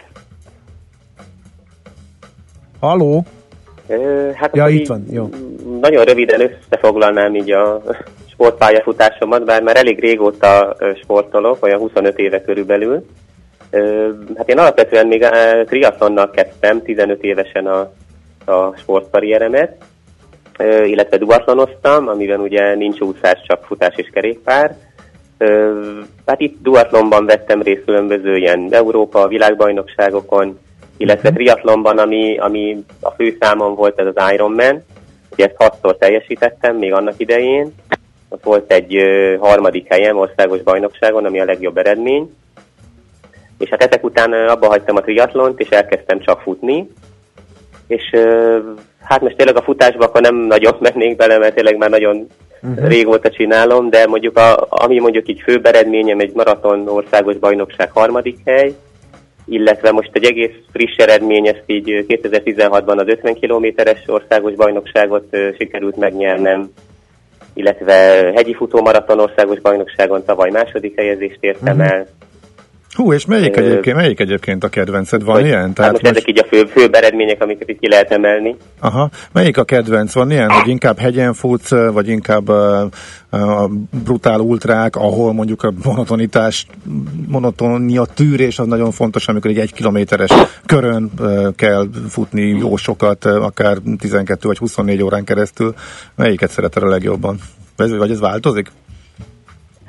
Haló? Ö, Hát Ja, itt van, jó. Nagyon röviden összefoglalnám így a sportpályafutásomat, bár már elég régóta sportolok, olyan 25 éve körülbelül. Hát én alapvetően még triatlonnal kezdtem, 15 évesen a, a sportkarrieremet, illetve duatlonoztam, amiben ugye nincs úszás, csak futás és kerékpár. Hát itt duatlonban vettem részt különböző ilyen Európa, világbajnokságokon, illetve triatlonban, ami, ami a fő számon volt, ez az Ironman. ugye ezt hatszor teljesítettem még annak idején. Ott volt egy harmadik helyem országos bajnokságon, ami a legjobb eredmény. És hát ezek után abba hagytam a triatlont, és elkezdtem csak futni. És hát most tényleg a futásba akkor nem nagyon mennék bele, mert tényleg már nagyon uh-huh. régóta csinálom, de mondjuk a, ami mondjuk így főbb eredményem egy maraton országos bajnokság harmadik hely, illetve most egy egész friss eredmény, ezt így ö, 2016-ban az 50 kilométeres országos bajnokságot sikerült megnyernem, illetve hegyi futómaraton országos bajnokságon tavaly második helyezést értem Mhm. el. Hú, és melyik egyébként, melyik egyébként a kedvenced? Van Hogy- ilyen? hát Tehát most most, ezek így a fő, főbb eredmények, amiket itt ki lehet emelni. aha, melyik a kedvenc? Van ilyen, hogy inkább hegyen futsz, vagy inkább a brutál ultrák, ahol mondjuk a monotonitás, monotonia tűrés az nagyon fontos, amikor egy egy kilométeres körön kell futni jó sokat, akár 12 vagy 24 órán keresztül. Melyiket szereted a legjobban? Vagy ez változik?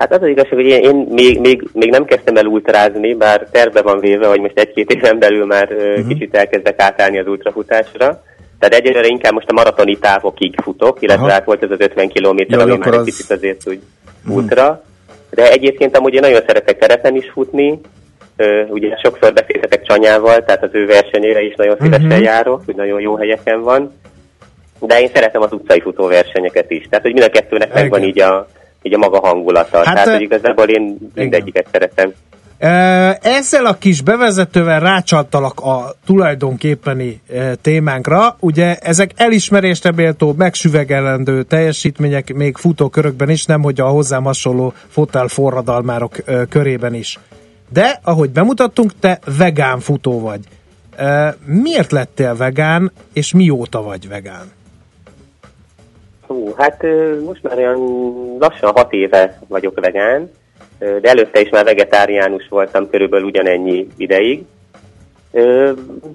Hát az az igazság, hogy én, én még, még, még nem kezdtem el ultrázni, bár terve van véve, hogy most egy-két éven belül már uh-huh. kicsit elkezdek átállni az ultrafutásra. Tehát egyelőre inkább most a maratoni távokig futok, illetve Aha. hát volt ez az 50 kilométer, ami már egy az- picit azért úgy ultra. De egyébként amúgy én nagyon szeretek terepen is futni, Ö, ugye sokszor beszélhetek Csanyával, tehát az ő versenyére is nagyon szívesen Mhm. járok, hogy nagyon jó helyeken van. De én szeretem az utcai futóversenyeket is. Tehát, hogy mind a kettőnek megvan így a, így a maga hangulata. Hát, Hát, Tehát, hogy igazából én mindegyiket szeretem. Ö, Ezzel a kis bevezetővel rácsaltalak a tulajdonképpeni témánkra. Ugye ezek elismerésre méltó, megsüvegelendő teljesítmények még futókörökben is, nem hogy a hozzám hasonló fotel forradalmárok körében is. De, ahogy bemutattunk, te vegán futó vagy. Miért lettél vegán, és mióta vagy vegán? Hú, hát most már olyan lassan hat éve vagyok vegán, de előtte is már vegetáriánus voltam körülbelül ugyanennyi ideig.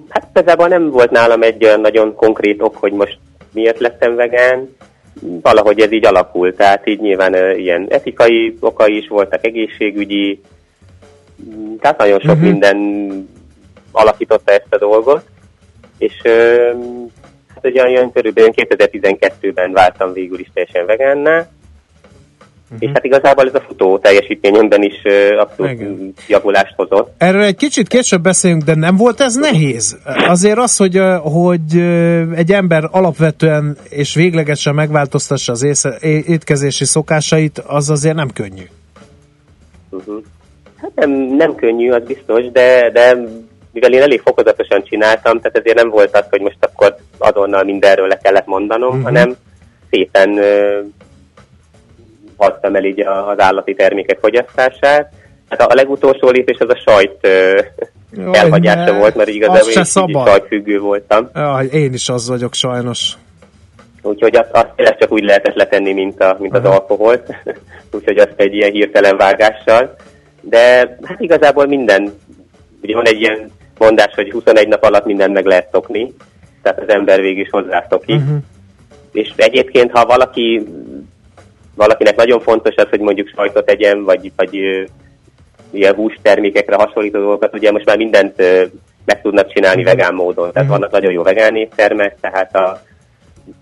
Hát igazából nem volt nálam egy olyan nagyon konkrét ok, hogy most miért lettem vegán. Valahogy ez így alakult, tehát így nyilván ilyen etikai okai is voltak, egészségügyi, tehát nagyon sok Mhm. minden alakította ezt a dolgot. És hát ugye olyan körülbelül 2012-ben váltam végül is teljesen vegánná, Mhm. és hát igazából ez a futó teljesítményemben is abszolút Igen. javulást hozott. Erről egy kicsit később beszélünk, de nem volt ez nehéz? Azért az, hogy, hogy egy ember alapvetően és véglegesen megváltoztassa az észe, é- étkezési szokásait, az azért nem könnyű. Uh-huh. Hát nem, nem könnyű, az biztos, de, de mivel én elég fokozatosan csináltam, tehát ezért nem volt az, hogy most akkor azonnal mindenről le kellett mondanom, uh-huh. hanem szépen ö, hagytam el így az állati termékek fogyasztását. Hát a a legutolsó lépés az a sajt ö, Jaj, elhagyása ne, volt, mert az igazából én szabad. sajtfüggő voltam. Jaj, én is az vagyok sajnos. Úgyhogy azt, azt tényleg csak úgy lehetett letenni, mint, a, mint az Aha. alkoholt. *laughs* Úgyhogy azt egy ilyen hirtelen vágással. De hát igazából minden, ugye van egy ilyen mondás, hogy 21 nap alatt mindent meg lehet szokni, tehát az ember végig is hozzászokik. Uh-huh. És egyébként, ha valaki, valakinek nagyon fontos az, hogy mondjuk sajtot egyen, vagy, vagy ilyen hústermékekre hasonlító dolgokat, ugye most már mindent meg tudnak csinálni Mhm. vegán módon. Tehát Mhm. vannak nagyon jó vegán éttermek, tehát a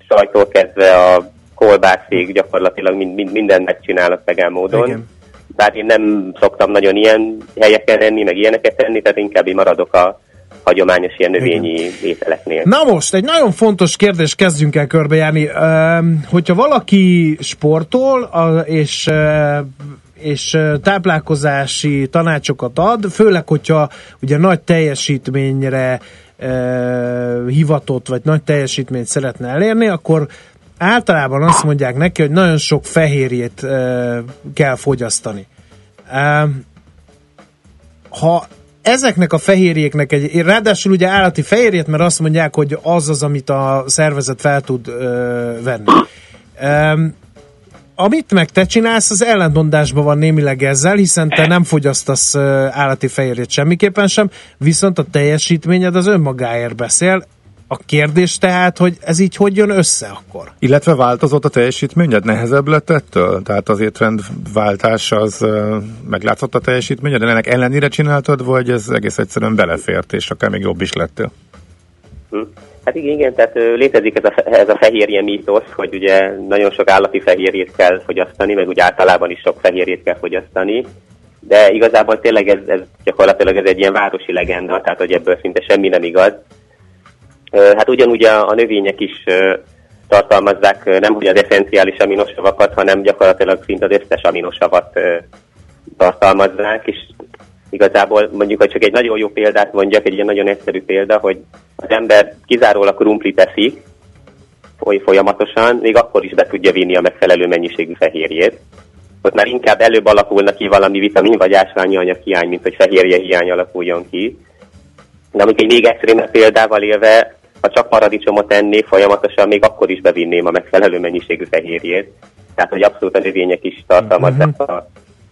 sajtól kezdve a kolbászék gyakorlatilag mind, mind, mindent megcsinálnak vegán módon. Igen. Bár én nem szoktam nagyon ilyen helyeken enni, meg ilyeneket tenni, tehát inkább én maradok a hagyományos ilyen növényi ételeknél. Na most, egy nagyon fontos kérdés kezdjünk el körbejárni. Hogyha valaki sportol és és táplálkozási tanácsokat ad, főleg, hogyha ugye nagy teljesítményre hivatott, vagy nagy teljesítményt szeretne elérni, akkor általában azt mondják neki, hogy nagyon sok fehérjét kell fogyasztani. Ha ezeknek a fehérjéknek egy, ráadásul ugye állati fehérjét, mert azt mondják, hogy az az, amit a szervezet fel tud ö, venni. Um, amit meg te csinálsz, az ellentmondásban van némileg ezzel, hiszen te nem fogyasztasz állati fehérjét semmiképpen sem, viszont a teljesítményed az önmagáért beszél. A kérdés tehát, hogy ez így hogy jön össze akkor? Illetve változott a teljesítményed? Nehezebb lett ettől? Tehát az étrendváltás az meglátszott a teljesítményed? De ennek ellenére csináltad, vagy ez egész egyszerűen belefért, és akár még jobb is lettél? Hm. Hát igen, igen, tehát létezik ez a, ez a fehérje mítosz, hogy ugye nagyon sok állati fehérjét kell fogyasztani, meg úgy általában is sok fehérjét kell fogyasztani, de igazából tényleg ez, ez gyakorlatilag ez egy ilyen városi legenda, tehát hogy ebből szinte semmi nem igaz. Hát ugyanúgy a, a növények is tartalmazzák nem hogy az eszenciális aminosavakat, hanem gyakorlatilag szinte az összes aminosavat tartalmazzák, és igazából mondjuk, hogy csak egy nagyon jó példát mondjak, egy ilyen nagyon egyszerű példa, hogy az ember kizárólag krumplit eszik, foly- folyamatosan, még akkor is be tudja vinni a megfelelő mennyiségű fehérjét. Ott már inkább előbb alakulna ki valami vitamin vagy ásványi anyag hiány, mint hogy fehérje hiány alakuljon ki. De egy még egyszerűbb példával élve, ha csak paradicsomot ennék folyamatosan, még akkor is bevinném a megfelelő mennyiségű fehérjét. Tehát, hogy abszolút a növények is tartalmazzák a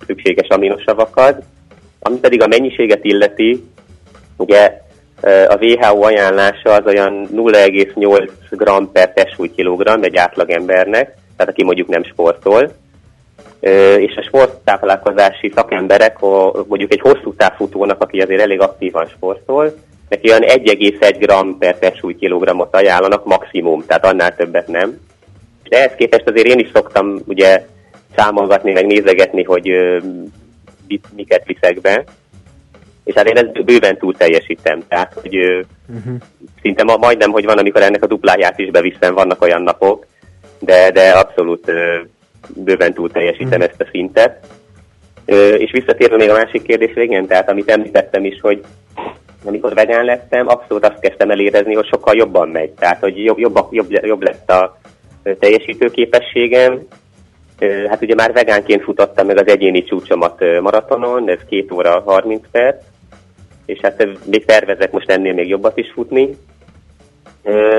szükséges aminosavakat. Ami pedig a mennyiséget illeti, ugye a WHO ajánlása az olyan 0,8 g per testsúlykilogramm egy átlagembernek, tehát aki mondjuk nem sportol. És a sporttáplálkozási szakemberek, mondjuk egy hosszú távfutónak, aki azért elég aktívan sportol, neki olyan 1,1 g per testsúlykilogrammot ajánlanak maximum, tehát annál többet nem. De ehhez képest azért én is szoktam ugye számolgatni, meg nézegetni, hogy ö, mit, miket viszek be, és hát én ezt bőven túl teljesítem, tehát hogy ö, uh-huh. szinte ma, majdnem, hogy van, amikor ennek a dupláját is beviszem, vannak olyan napok, de, de abszolút ö, bőven túl teljesítem uh-huh. ezt a szintet. Ö, és visszatérve még a másik kérdésre, igen, tehát amit említettem is, hogy amikor vegán lettem, abszolút azt kezdtem el érezni, hogy sokkal jobban megy. Tehát, hogy jobb, jobb, jobb, jobb lett a teljesítőképességem. Hát ugye már vegánként futottam meg az egyéni csúcsomat maratonon, ez 2 óra 30 perc, és hát még tervezek most ennél még jobbat is futni.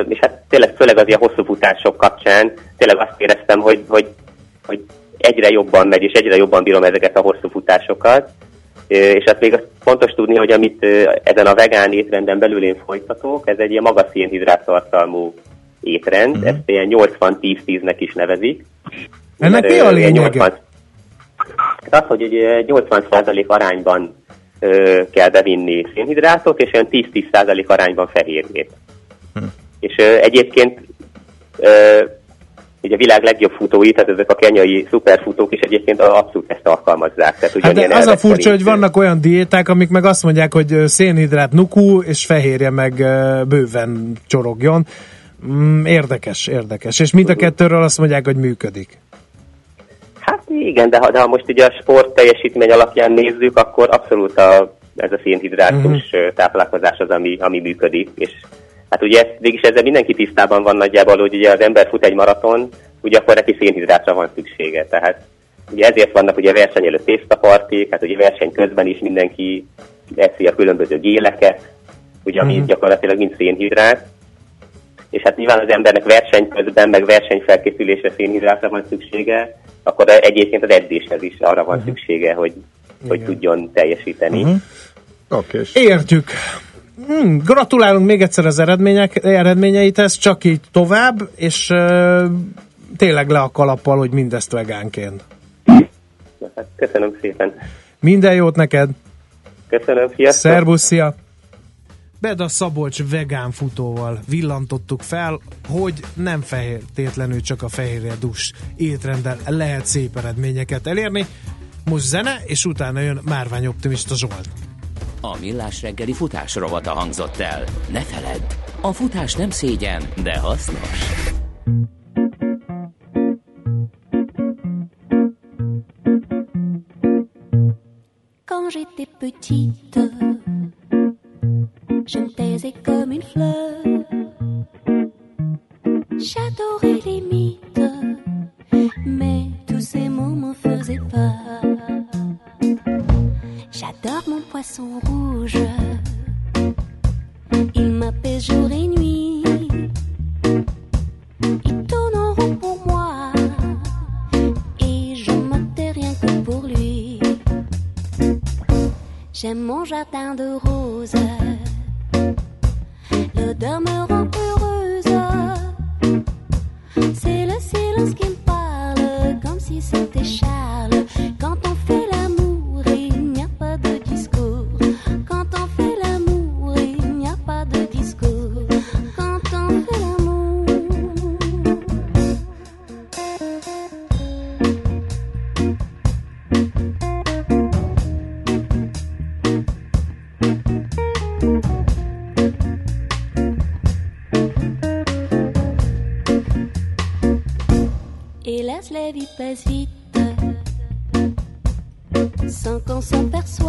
És hát tényleg főleg az ilyen hosszú futások kapcsán tényleg azt éreztem, hogy, hogy, hogy egyre jobban megy, és egyre jobban bírom ezeket a hosszú futásokat. És hát még fontos tudni, hogy amit ezen a vegán étrenden belül én folytatok, ez egy ilyen magas szénhidrát tartalmú étrend, uh-huh. ezt ilyen 80-10-10-nek is nevezik. Ennek Mert, mi a lényege? 80 Hát az, hogy egy 80% arányban ö, kell bevinni szénhidrátot, és olyan 10-10% arányban fehérjét. Hm. És ö, egyébként ö, ugye a világ legjobb futói, tehát ezek a kenyai szuperfutók is egyébként abszolút ezt alkalmazzák. Tehát Hát de az a furcsa, szerint, hogy vannak olyan diéták, amik meg azt mondják, hogy szénhidrát nukú, és fehérje meg bőven csorogjon. Mm, érdekes, érdekes. És mind a kettőről azt mondják, hogy működik. Hát igen, de ha, de ha most ugye a sport teljesítmény alapján nézzük, akkor abszolút a, ez a szénhidrátus Mhm. uh-huh. táplálkozás az, ami, ami működik. És hát ugye ezt, végig ezzel mindenki tisztában van nagyjából, hogy ugye az ember fut egy maraton, ugye akkor neki szénhidrátra van szüksége. Tehát ugye ezért vannak ugye verseny előtt tésztapartik, hát ugye verseny közben is mindenki eszi a különböző géleket, ugye ami Mhm. uh-huh. gyakorlatilag mind szénhidrát. És hát nyilván az embernek verseny közben, meg versenyfelkészülésre szénhidrátra van szüksége, akkor egyébként az edzéshez is arra van uh-huh. szüksége, hogy, hogy tudjon teljesíteni. Oké, és Értjük. Hmm, gratulálunk még egyszer az eredmények, eredményeithez, csak így tovább, és uh, tényleg le a kalappal, hogy mindezt vegánként. Hát köszönöm szépen. Minden jót neked! Köszönöm, sziasztok! Szerbusz, szia! Beda Szabolcs vegán futóval villantottuk fel, hogy nem fehértétlenül csak a fehérje dus étrenddel lehet szép eredményeket elérni. Most zene, és utána jön Márvány Optimista Zsolt. A Millás reggeli futás rovata hangzott el. Ne feledd, a futás nem szégyen, de hasznos. Quand j'étais petite, je me taisais comme une fleur. Poisson rouge, il m'apaise jour et nuit. Il tourne en rond pour moi, et je me tais rien que pour lui. J'aime mon jardin de roses. passe vite sans qu'on.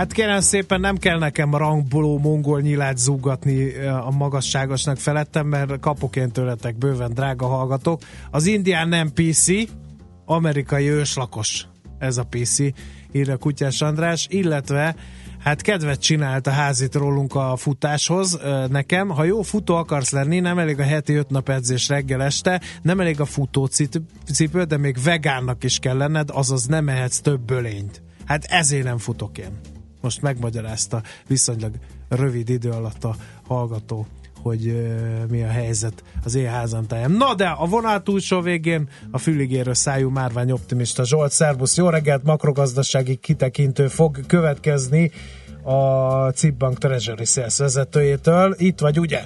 Hát kérem szépen, nem kell nekem rangboló mongol nyilát zúgatni a magasságosnak felettem, mert kapok én tőletek bőven, drága hallgatók. Az indián nem PC, amerikai őslakos ez a PC, írja Kutyás András, illetve hát kedvet csinált a házit rólunk a futáshoz nekem. Ha jó futó akarsz lenni, nem elég a heti öt nap edzés reggel este, nem elég a futócipő, de még vegánnak is kell lenned, azaz nem ehetsz több bölényt. Hát ezért nem futok én. Most megmagyarázta viszonylag rövid idő alatt a hallgató, hogy mi a helyzet az én házantáján. Na de a vonal túlsó végén a füligérő szájú márvány optimista Zsolt, szervusz, jó reggelt, makrogazdasági kitekintő fog következni a Cibbank Treasury Sales vezetőjétől. Itt vagy, ugye?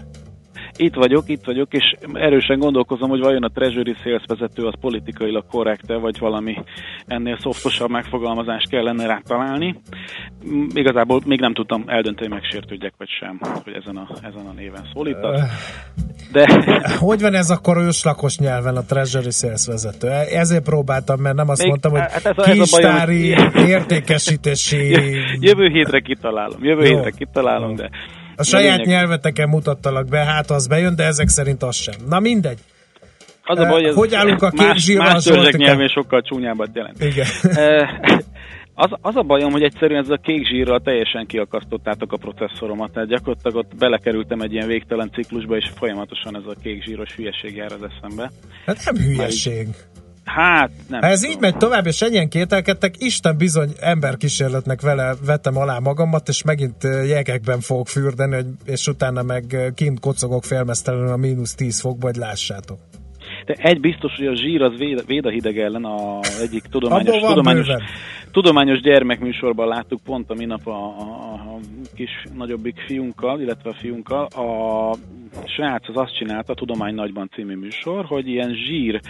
Itt vagyok, itt vagyok, és erősen gondolkozom, hogy vajon a Treasury Sales vezető az politikailag korrekte, vagy valami ennél szoftosabb megfogalmazást kellene rá találni. Mm, Igazából még nem tudtam eldönteni, hogy megsértődjek vagy sem, hogy ezen a, ezen a néven szólítasz. De *laughs* Hogy van ez akkor őslakos nyelven a Treasury Sales vezető? Ezért próbáltam, mert nem azt Még- mondtam, hogy hát ez a- ez a bajom, hogy- értékesítési *laughs* jövő hétre kitalálom, jövő Jó. hétre kitalálom, de A saját lényeg- nyelveteken mutattalak be, hát az bejön, de ezek szerint az sem. Na mindegy. az a baj, ez Hogy állunk a kék más, más nyelvén sokkal csúnyábbat jelent. Igen. Eh, Az, az a bajom, hogy egyszerűen ez a kék zsírral teljesen kiakasztottátok a processzoromat, tehát gyakorlatilag ott belekerültem egy ilyen végtelen ciklusba, és folyamatosan ez a kék zsíros hülyeség jár az eszembe. Hát nem hülyeség. Hát, nem. Ha ez tudom. így megy tovább, és ennyien kételkedtek, Isten bizony emberkísérletnek vele vettem alá magamat, és megint jegekben fogok fürdeni, és utána meg kint kocogok félmeztelenül a mínusz 10 fokba, hogy lássátok. De egy biztos, hogy a zsír az véd, véd a hideg ellen a egyik tudományos, tudományos, bőven. tudományos gyermekműsorban láttuk pont a minap a, a, a kis nagyobbik fiunkkal, illetve a fiunkkal. A srác az azt csinálta, a Tudomány Nagyban című műsor, hogy ilyen zsír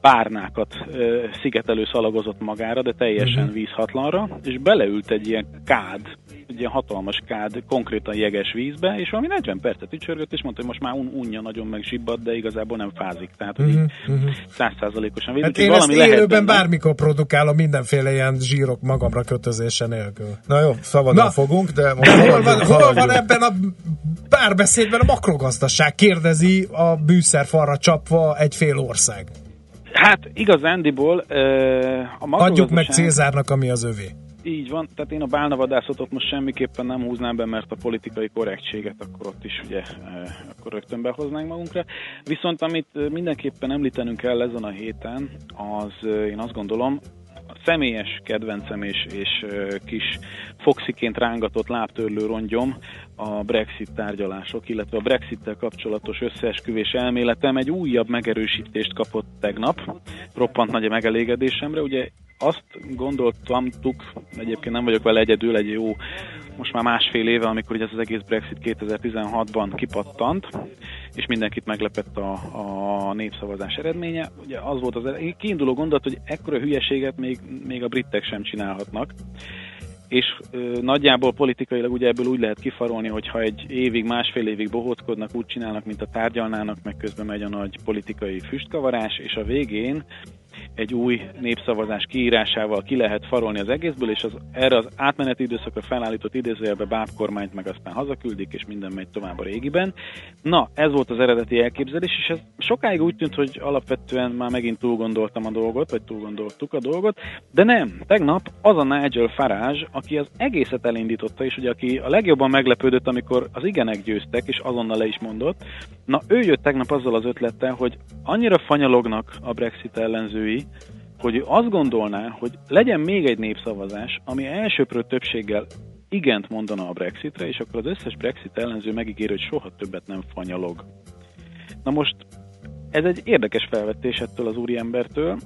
párnákat ö, szigetelő szalagozott magára, de teljesen Mhm. vízhatlanra, és beleült egy ilyen kád, egy ilyen hatalmas kád, konkrétan jeges vízbe, és valami 40 percet ücsörgött, és mondta, hogy most már un, unja nagyon meg zsibbad, de igazából nem fázik. Tehát, százszázalékosan véd. Hát én ezt valami lehet élőben benne. bármikor produkálom mindenféle ilyen zsírok magamra kötözése nélkül. Na jó, szabadon Na. fogunk, de most hol van, hol van ebben a párbeszédben a makrogazdaság? Kérdezi a bűszerfalra csapva egy fél ország. Hát igazándiból a Adjuk meg Cézárnak, ami az övé. Így van, tehát én a bálnavadászatot most semmiképpen nem húznám be, mert a politikai korrektséget akkor ott is ugye akkor rögtön behoznánk magunkra. Viszont amit mindenképpen említenünk kell ezen a héten, az én azt gondolom, a személyes kedvencem és, és kis foxiként rángatott lábtörlő rongyom a Brexit tárgyalások, illetve a Brexit-tel kapcsolatos összeesküvés elméletem egy újabb megerősítést kapott tegnap. Roppant nagy a megelégedésemre. Ugye azt gondoltamtuk, egyébként nem vagyok vele egyedül, egy jó, most már másfél éve, amikor ugye ez az egész Brexit 2016-ban kipattant, és mindenkit meglepett a, a népszavazás eredménye. Ugye az volt az kiinduló gondolat, hogy ekkora hülyeséget még, még a britek sem csinálhatnak és ö, nagyjából politikailag ugye ebből úgy lehet kifarolni, hogy ha egy évig, másfél évig bohóckodnak, úgy csinálnak, mint a tárgyalnának, meg közben megy a nagy politikai füstkavarás, és a végén egy új népszavazás kiírásával ki lehet farolni az egészből, és az, erre az átmeneti időszakra felállított idézőjelbe báb kormányt meg aztán hazaküldik, és minden megy tovább a régiben. Na, ez volt az eredeti elképzelés, és ez sokáig úgy tűnt, hogy alapvetően már megint túl gondoltam a dolgot, vagy túl gondoltuk a dolgot, de nem. Tegnap az a Nigel Farage, aki az egészet elindította, és ugye aki a legjobban meglepődött, amikor az igenek győztek, és azonnal le is mondott, na ő jött tegnap azzal az ötlettel, hogy annyira fanyalognak a Brexit ellenzői, hogy azt gondolná, hogy legyen még egy népszavazás, ami elsőprő többséggel igent mondana a Brexitre, és akkor az összes Brexit ellenző megígér, hogy soha többet nem fanyalog. Na most ez egy érdekes felvetés ettől az úriembertől.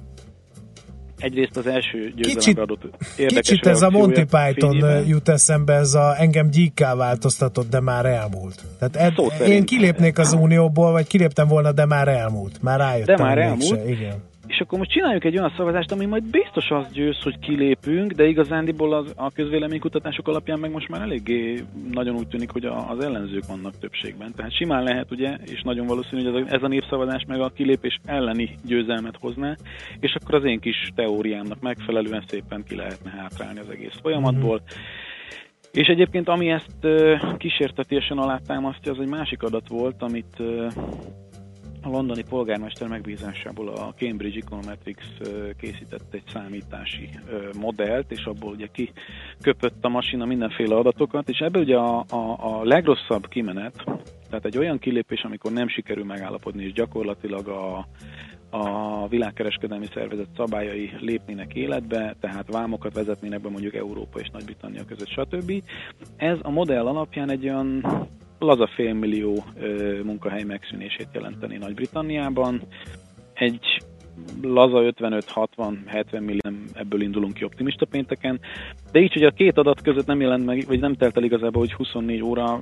Egyrészt az első Kicsit, győzelemre adott érdekes kicsit ez a Monty Python fényében. jut eszembe, ez a engem gyíkká változtatott, de már elmúlt. Tehát ed, Szó én kilépnék az unióból, vagy kiléptem volna, de már elmúlt. Már rájöttem, De már elmúlt. mégse. Igen. És akkor most csináljuk egy olyan szavazást, ami majd biztos az győz, hogy kilépünk, de igazándiból az, a közvéleménykutatások alapján meg most már eléggé nagyon úgy tűnik, hogy a, az ellenzők vannak többségben. Tehát simán lehet, ugye, és nagyon valószínű, hogy ez a, ez a népszavazás meg a kilépés elleni győzelmet hozná, és akkor az én kis teóriámnak megfelelően szépen ki lehetne hátrálni az egész folyamatból. És egyébként ami ezt kísértetésen alátámasztja, az egy másik adat volt, amit a londoni polgármester megbízásából a Cambridge Econometrics készített egy számítási modellt, és abból ugye kiköpött a masina mindenféle adatokat, és ebből ugye a, a, a legrosszabb kimenet, tehát egy olyan kilépés, amikor nem sikerül megállapodni, és gyakorlatilag a, a világkereskedelmi szervezet szabályai lépnének életbe, tehát vámokat vezetnének be mondjuk Európa és Nagy-Britannia között, stb. Ez a modell alapján egy olyan laza félmillió munkahely megszűnését jelenteni Nagy-Britanniában. Egy laza 55-60-70 millió, ebből indulunk ki optimista pénteken, de így, hogy a két adat között nem jelent meg, vagy nem telt el igazából, hogy 24 óra,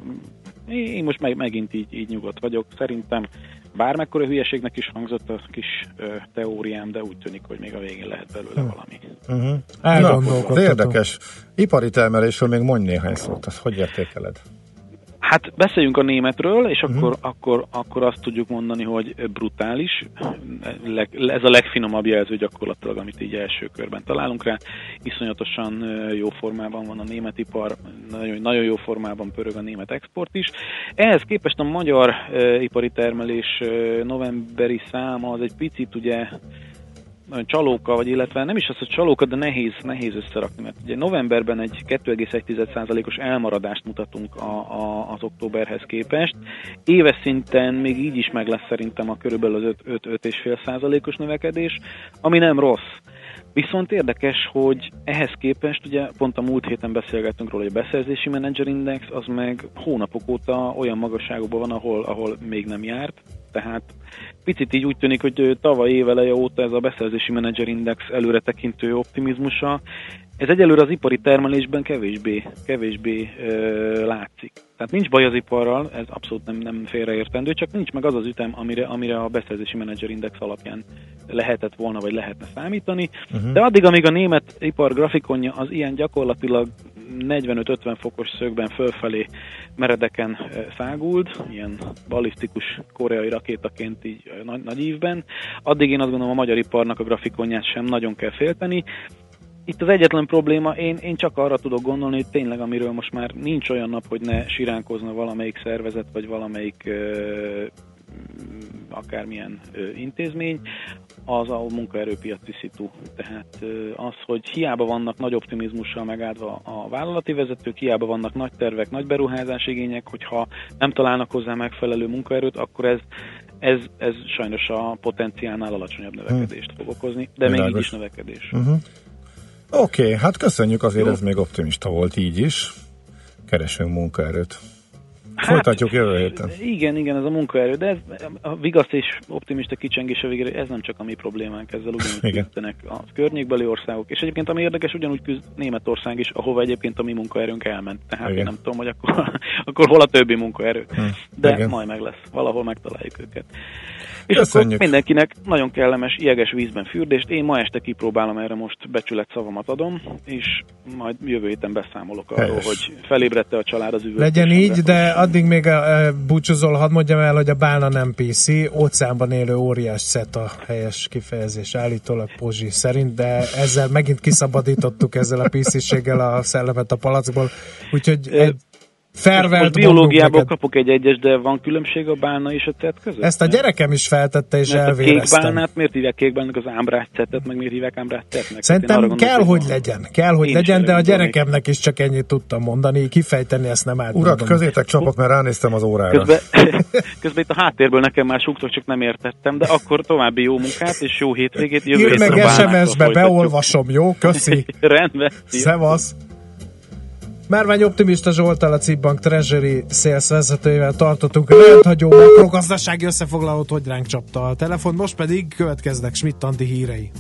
én most meg, megint így, így nyugodt vagyok. Szerintem bármekkora hülyeségnek is hangzott a kis ö, teóriám, de úgy tűnik, hogy még a végén lehet belőle valami. Uh-huh. Elgondolkodtató. Na, érdekes. Ipari termelésről még mondj néhány szót, azt hogy értékeled? Hát beszéljünk a németről, és Mhm. akkor, akkor, akkor azt tudjuk mondani, hogy brutális. Ez a legfinomabb jelző gyakorlatilag, amit így első körben találunk rá. Iszonyatosan jó formában van a német ipar, nagyon, nagyon jó formában pörög a német export is. Ehhez képest a magyar ipari termelés novemberi száma az egy picit ugye nagyon csalóka, vagy illetve nem is az, hogy csalóka, de nehéz, nehéz összerakni, mert ugye novemberben egy 2,1%-os elmaradást mutatunk a, a, az októberhez képest. Éves szinten még így is meg lesz szerintem a körülbelül az 5-5,5%-os növekedés, ami nem rossz. Viszont érdekes, hogy ehhez képest, ugye pont a múlt héten beszélgettünk róla, hogy a beszerzési menedzserindex az meg hónapok óta olyan magasságokban van, ahol, ahol még nem járt. Tehát picit így úgy tűnik, hogy tavaly éveleje óta ez a beszerzési menedzserindex előretekintő optimizmusa, ez egyelőre az ipari termelésben kevésbé, kevésbé ö, látszik. Tehát nincs baj az iparral, ez abszolút nem, nem félreértendő, csak nincs meg az az ütem, amire, amire a beszerzési menedzserindex alapján lehetett volna, vagy lehetne számítani. Uh-huh. De addig, amíg a német ipar grafikonja az ilyen gyakorlatilag 45-50 fokos szögben fölfelé meredeken ö, száguld, ilyen balisztikus koreai rakétaként így ö, nagy, nagy ívben, addig én azt gondolom a magyar iparnak a grafikonját sem nagyon kell félteni. Itt az egyetlen probléma, én, én csak arra tudok gondolni, hogy tényleg amiről most már nincs olyan nap, hogy ne siránkozna valamelyik szervezet, vagy valamelyik ö, akármilyen ö, intézmény, az a munkaerőpiaci szitu. Tehát az, hogy hiába vannak nagy optimizmussal megáldva a vállalati vezetők, hiába vannak nagy tervek, nagy beruházás igények, hogyha nem találnak hozzá megfelelő munkaerőt, akkor ez ez, ez sajnos a potenciálnál alacsonyabb növekedést fog okozni, de még így Világos. is növekedés. Uh-huh. Oké, okay, hát köszönjük, azért Jó. ez még optimista volt így is. Keresünk munkaerőt. Folytatjuk jövő héten. Igen, igen, ez a munkaerő, de ez a vigasz és optimista kicsengése végére, ez nem csak a mi problémánk, ezzel ugyanúgy Igen. küzdenek a környékbeli országok. És egyébként ami érdekes, ugyanúgy küzd Németország is, ahova egyébként a mi munkaerőnk elment. Tehát Igen. én nem tudom, hogy akkor, *laughs* akkor hol a többi munkaerő. Hm, De igen. majd meg lesz, valahol megtaláljuk őket. És Köszönjük. akkor mindenkinek nagyon kellemes, jeges vízben fürdést. Én ma este kipróbálom erre most becsület szavamat adom, és majd jövő héten beszámolok arról, Helyes. hogy felébredte a család az üvöltésre. Legyen így, de addig még uh, búcsúzol, hadd mondjam el, hogy a bálna nem PC, óceánban élő óriás szet a helyes kifejezés állítólag Pozsi szerint, de ezzel megint kiszabadítottuk ezzel a PC-séggel a szellemet a palackból, úgyhogy egy fervelt biológiából kapok egy egyes, de van különbség a bálna és a cet között? Ezt a gyerekem is feltette, és Mert a kék elvéreztem. bálnát miért hívják kék bálnának, az ámbrás cetet, meg miért hívják? Hát én Szerintem gondolok, kell, hogy legyen. Kell, hogy legyen, de a gyerekemnek is csak ennyit tudtam mondani. Kifejteni ezt nem állt. Urak, közétek csapok, mert ránéztem az órára. Közben, *laughs* közben itt a háttérből nekem már súgtok, csak nem értettem, de akkor további jó munkát és jó hétvégét. Jövő meg a SMS-be, beolvasom, jó? Köszi. *laughs* Rendben. Szevasz. Márvány Optimista Zsoltal a Cibbank Treasury sales vezetőjével tartottunk rendhagyó makrogazdasági összefoglalót, hogy ránk csapta a telefon. Most pedig következnek Schmidt Andi hírei.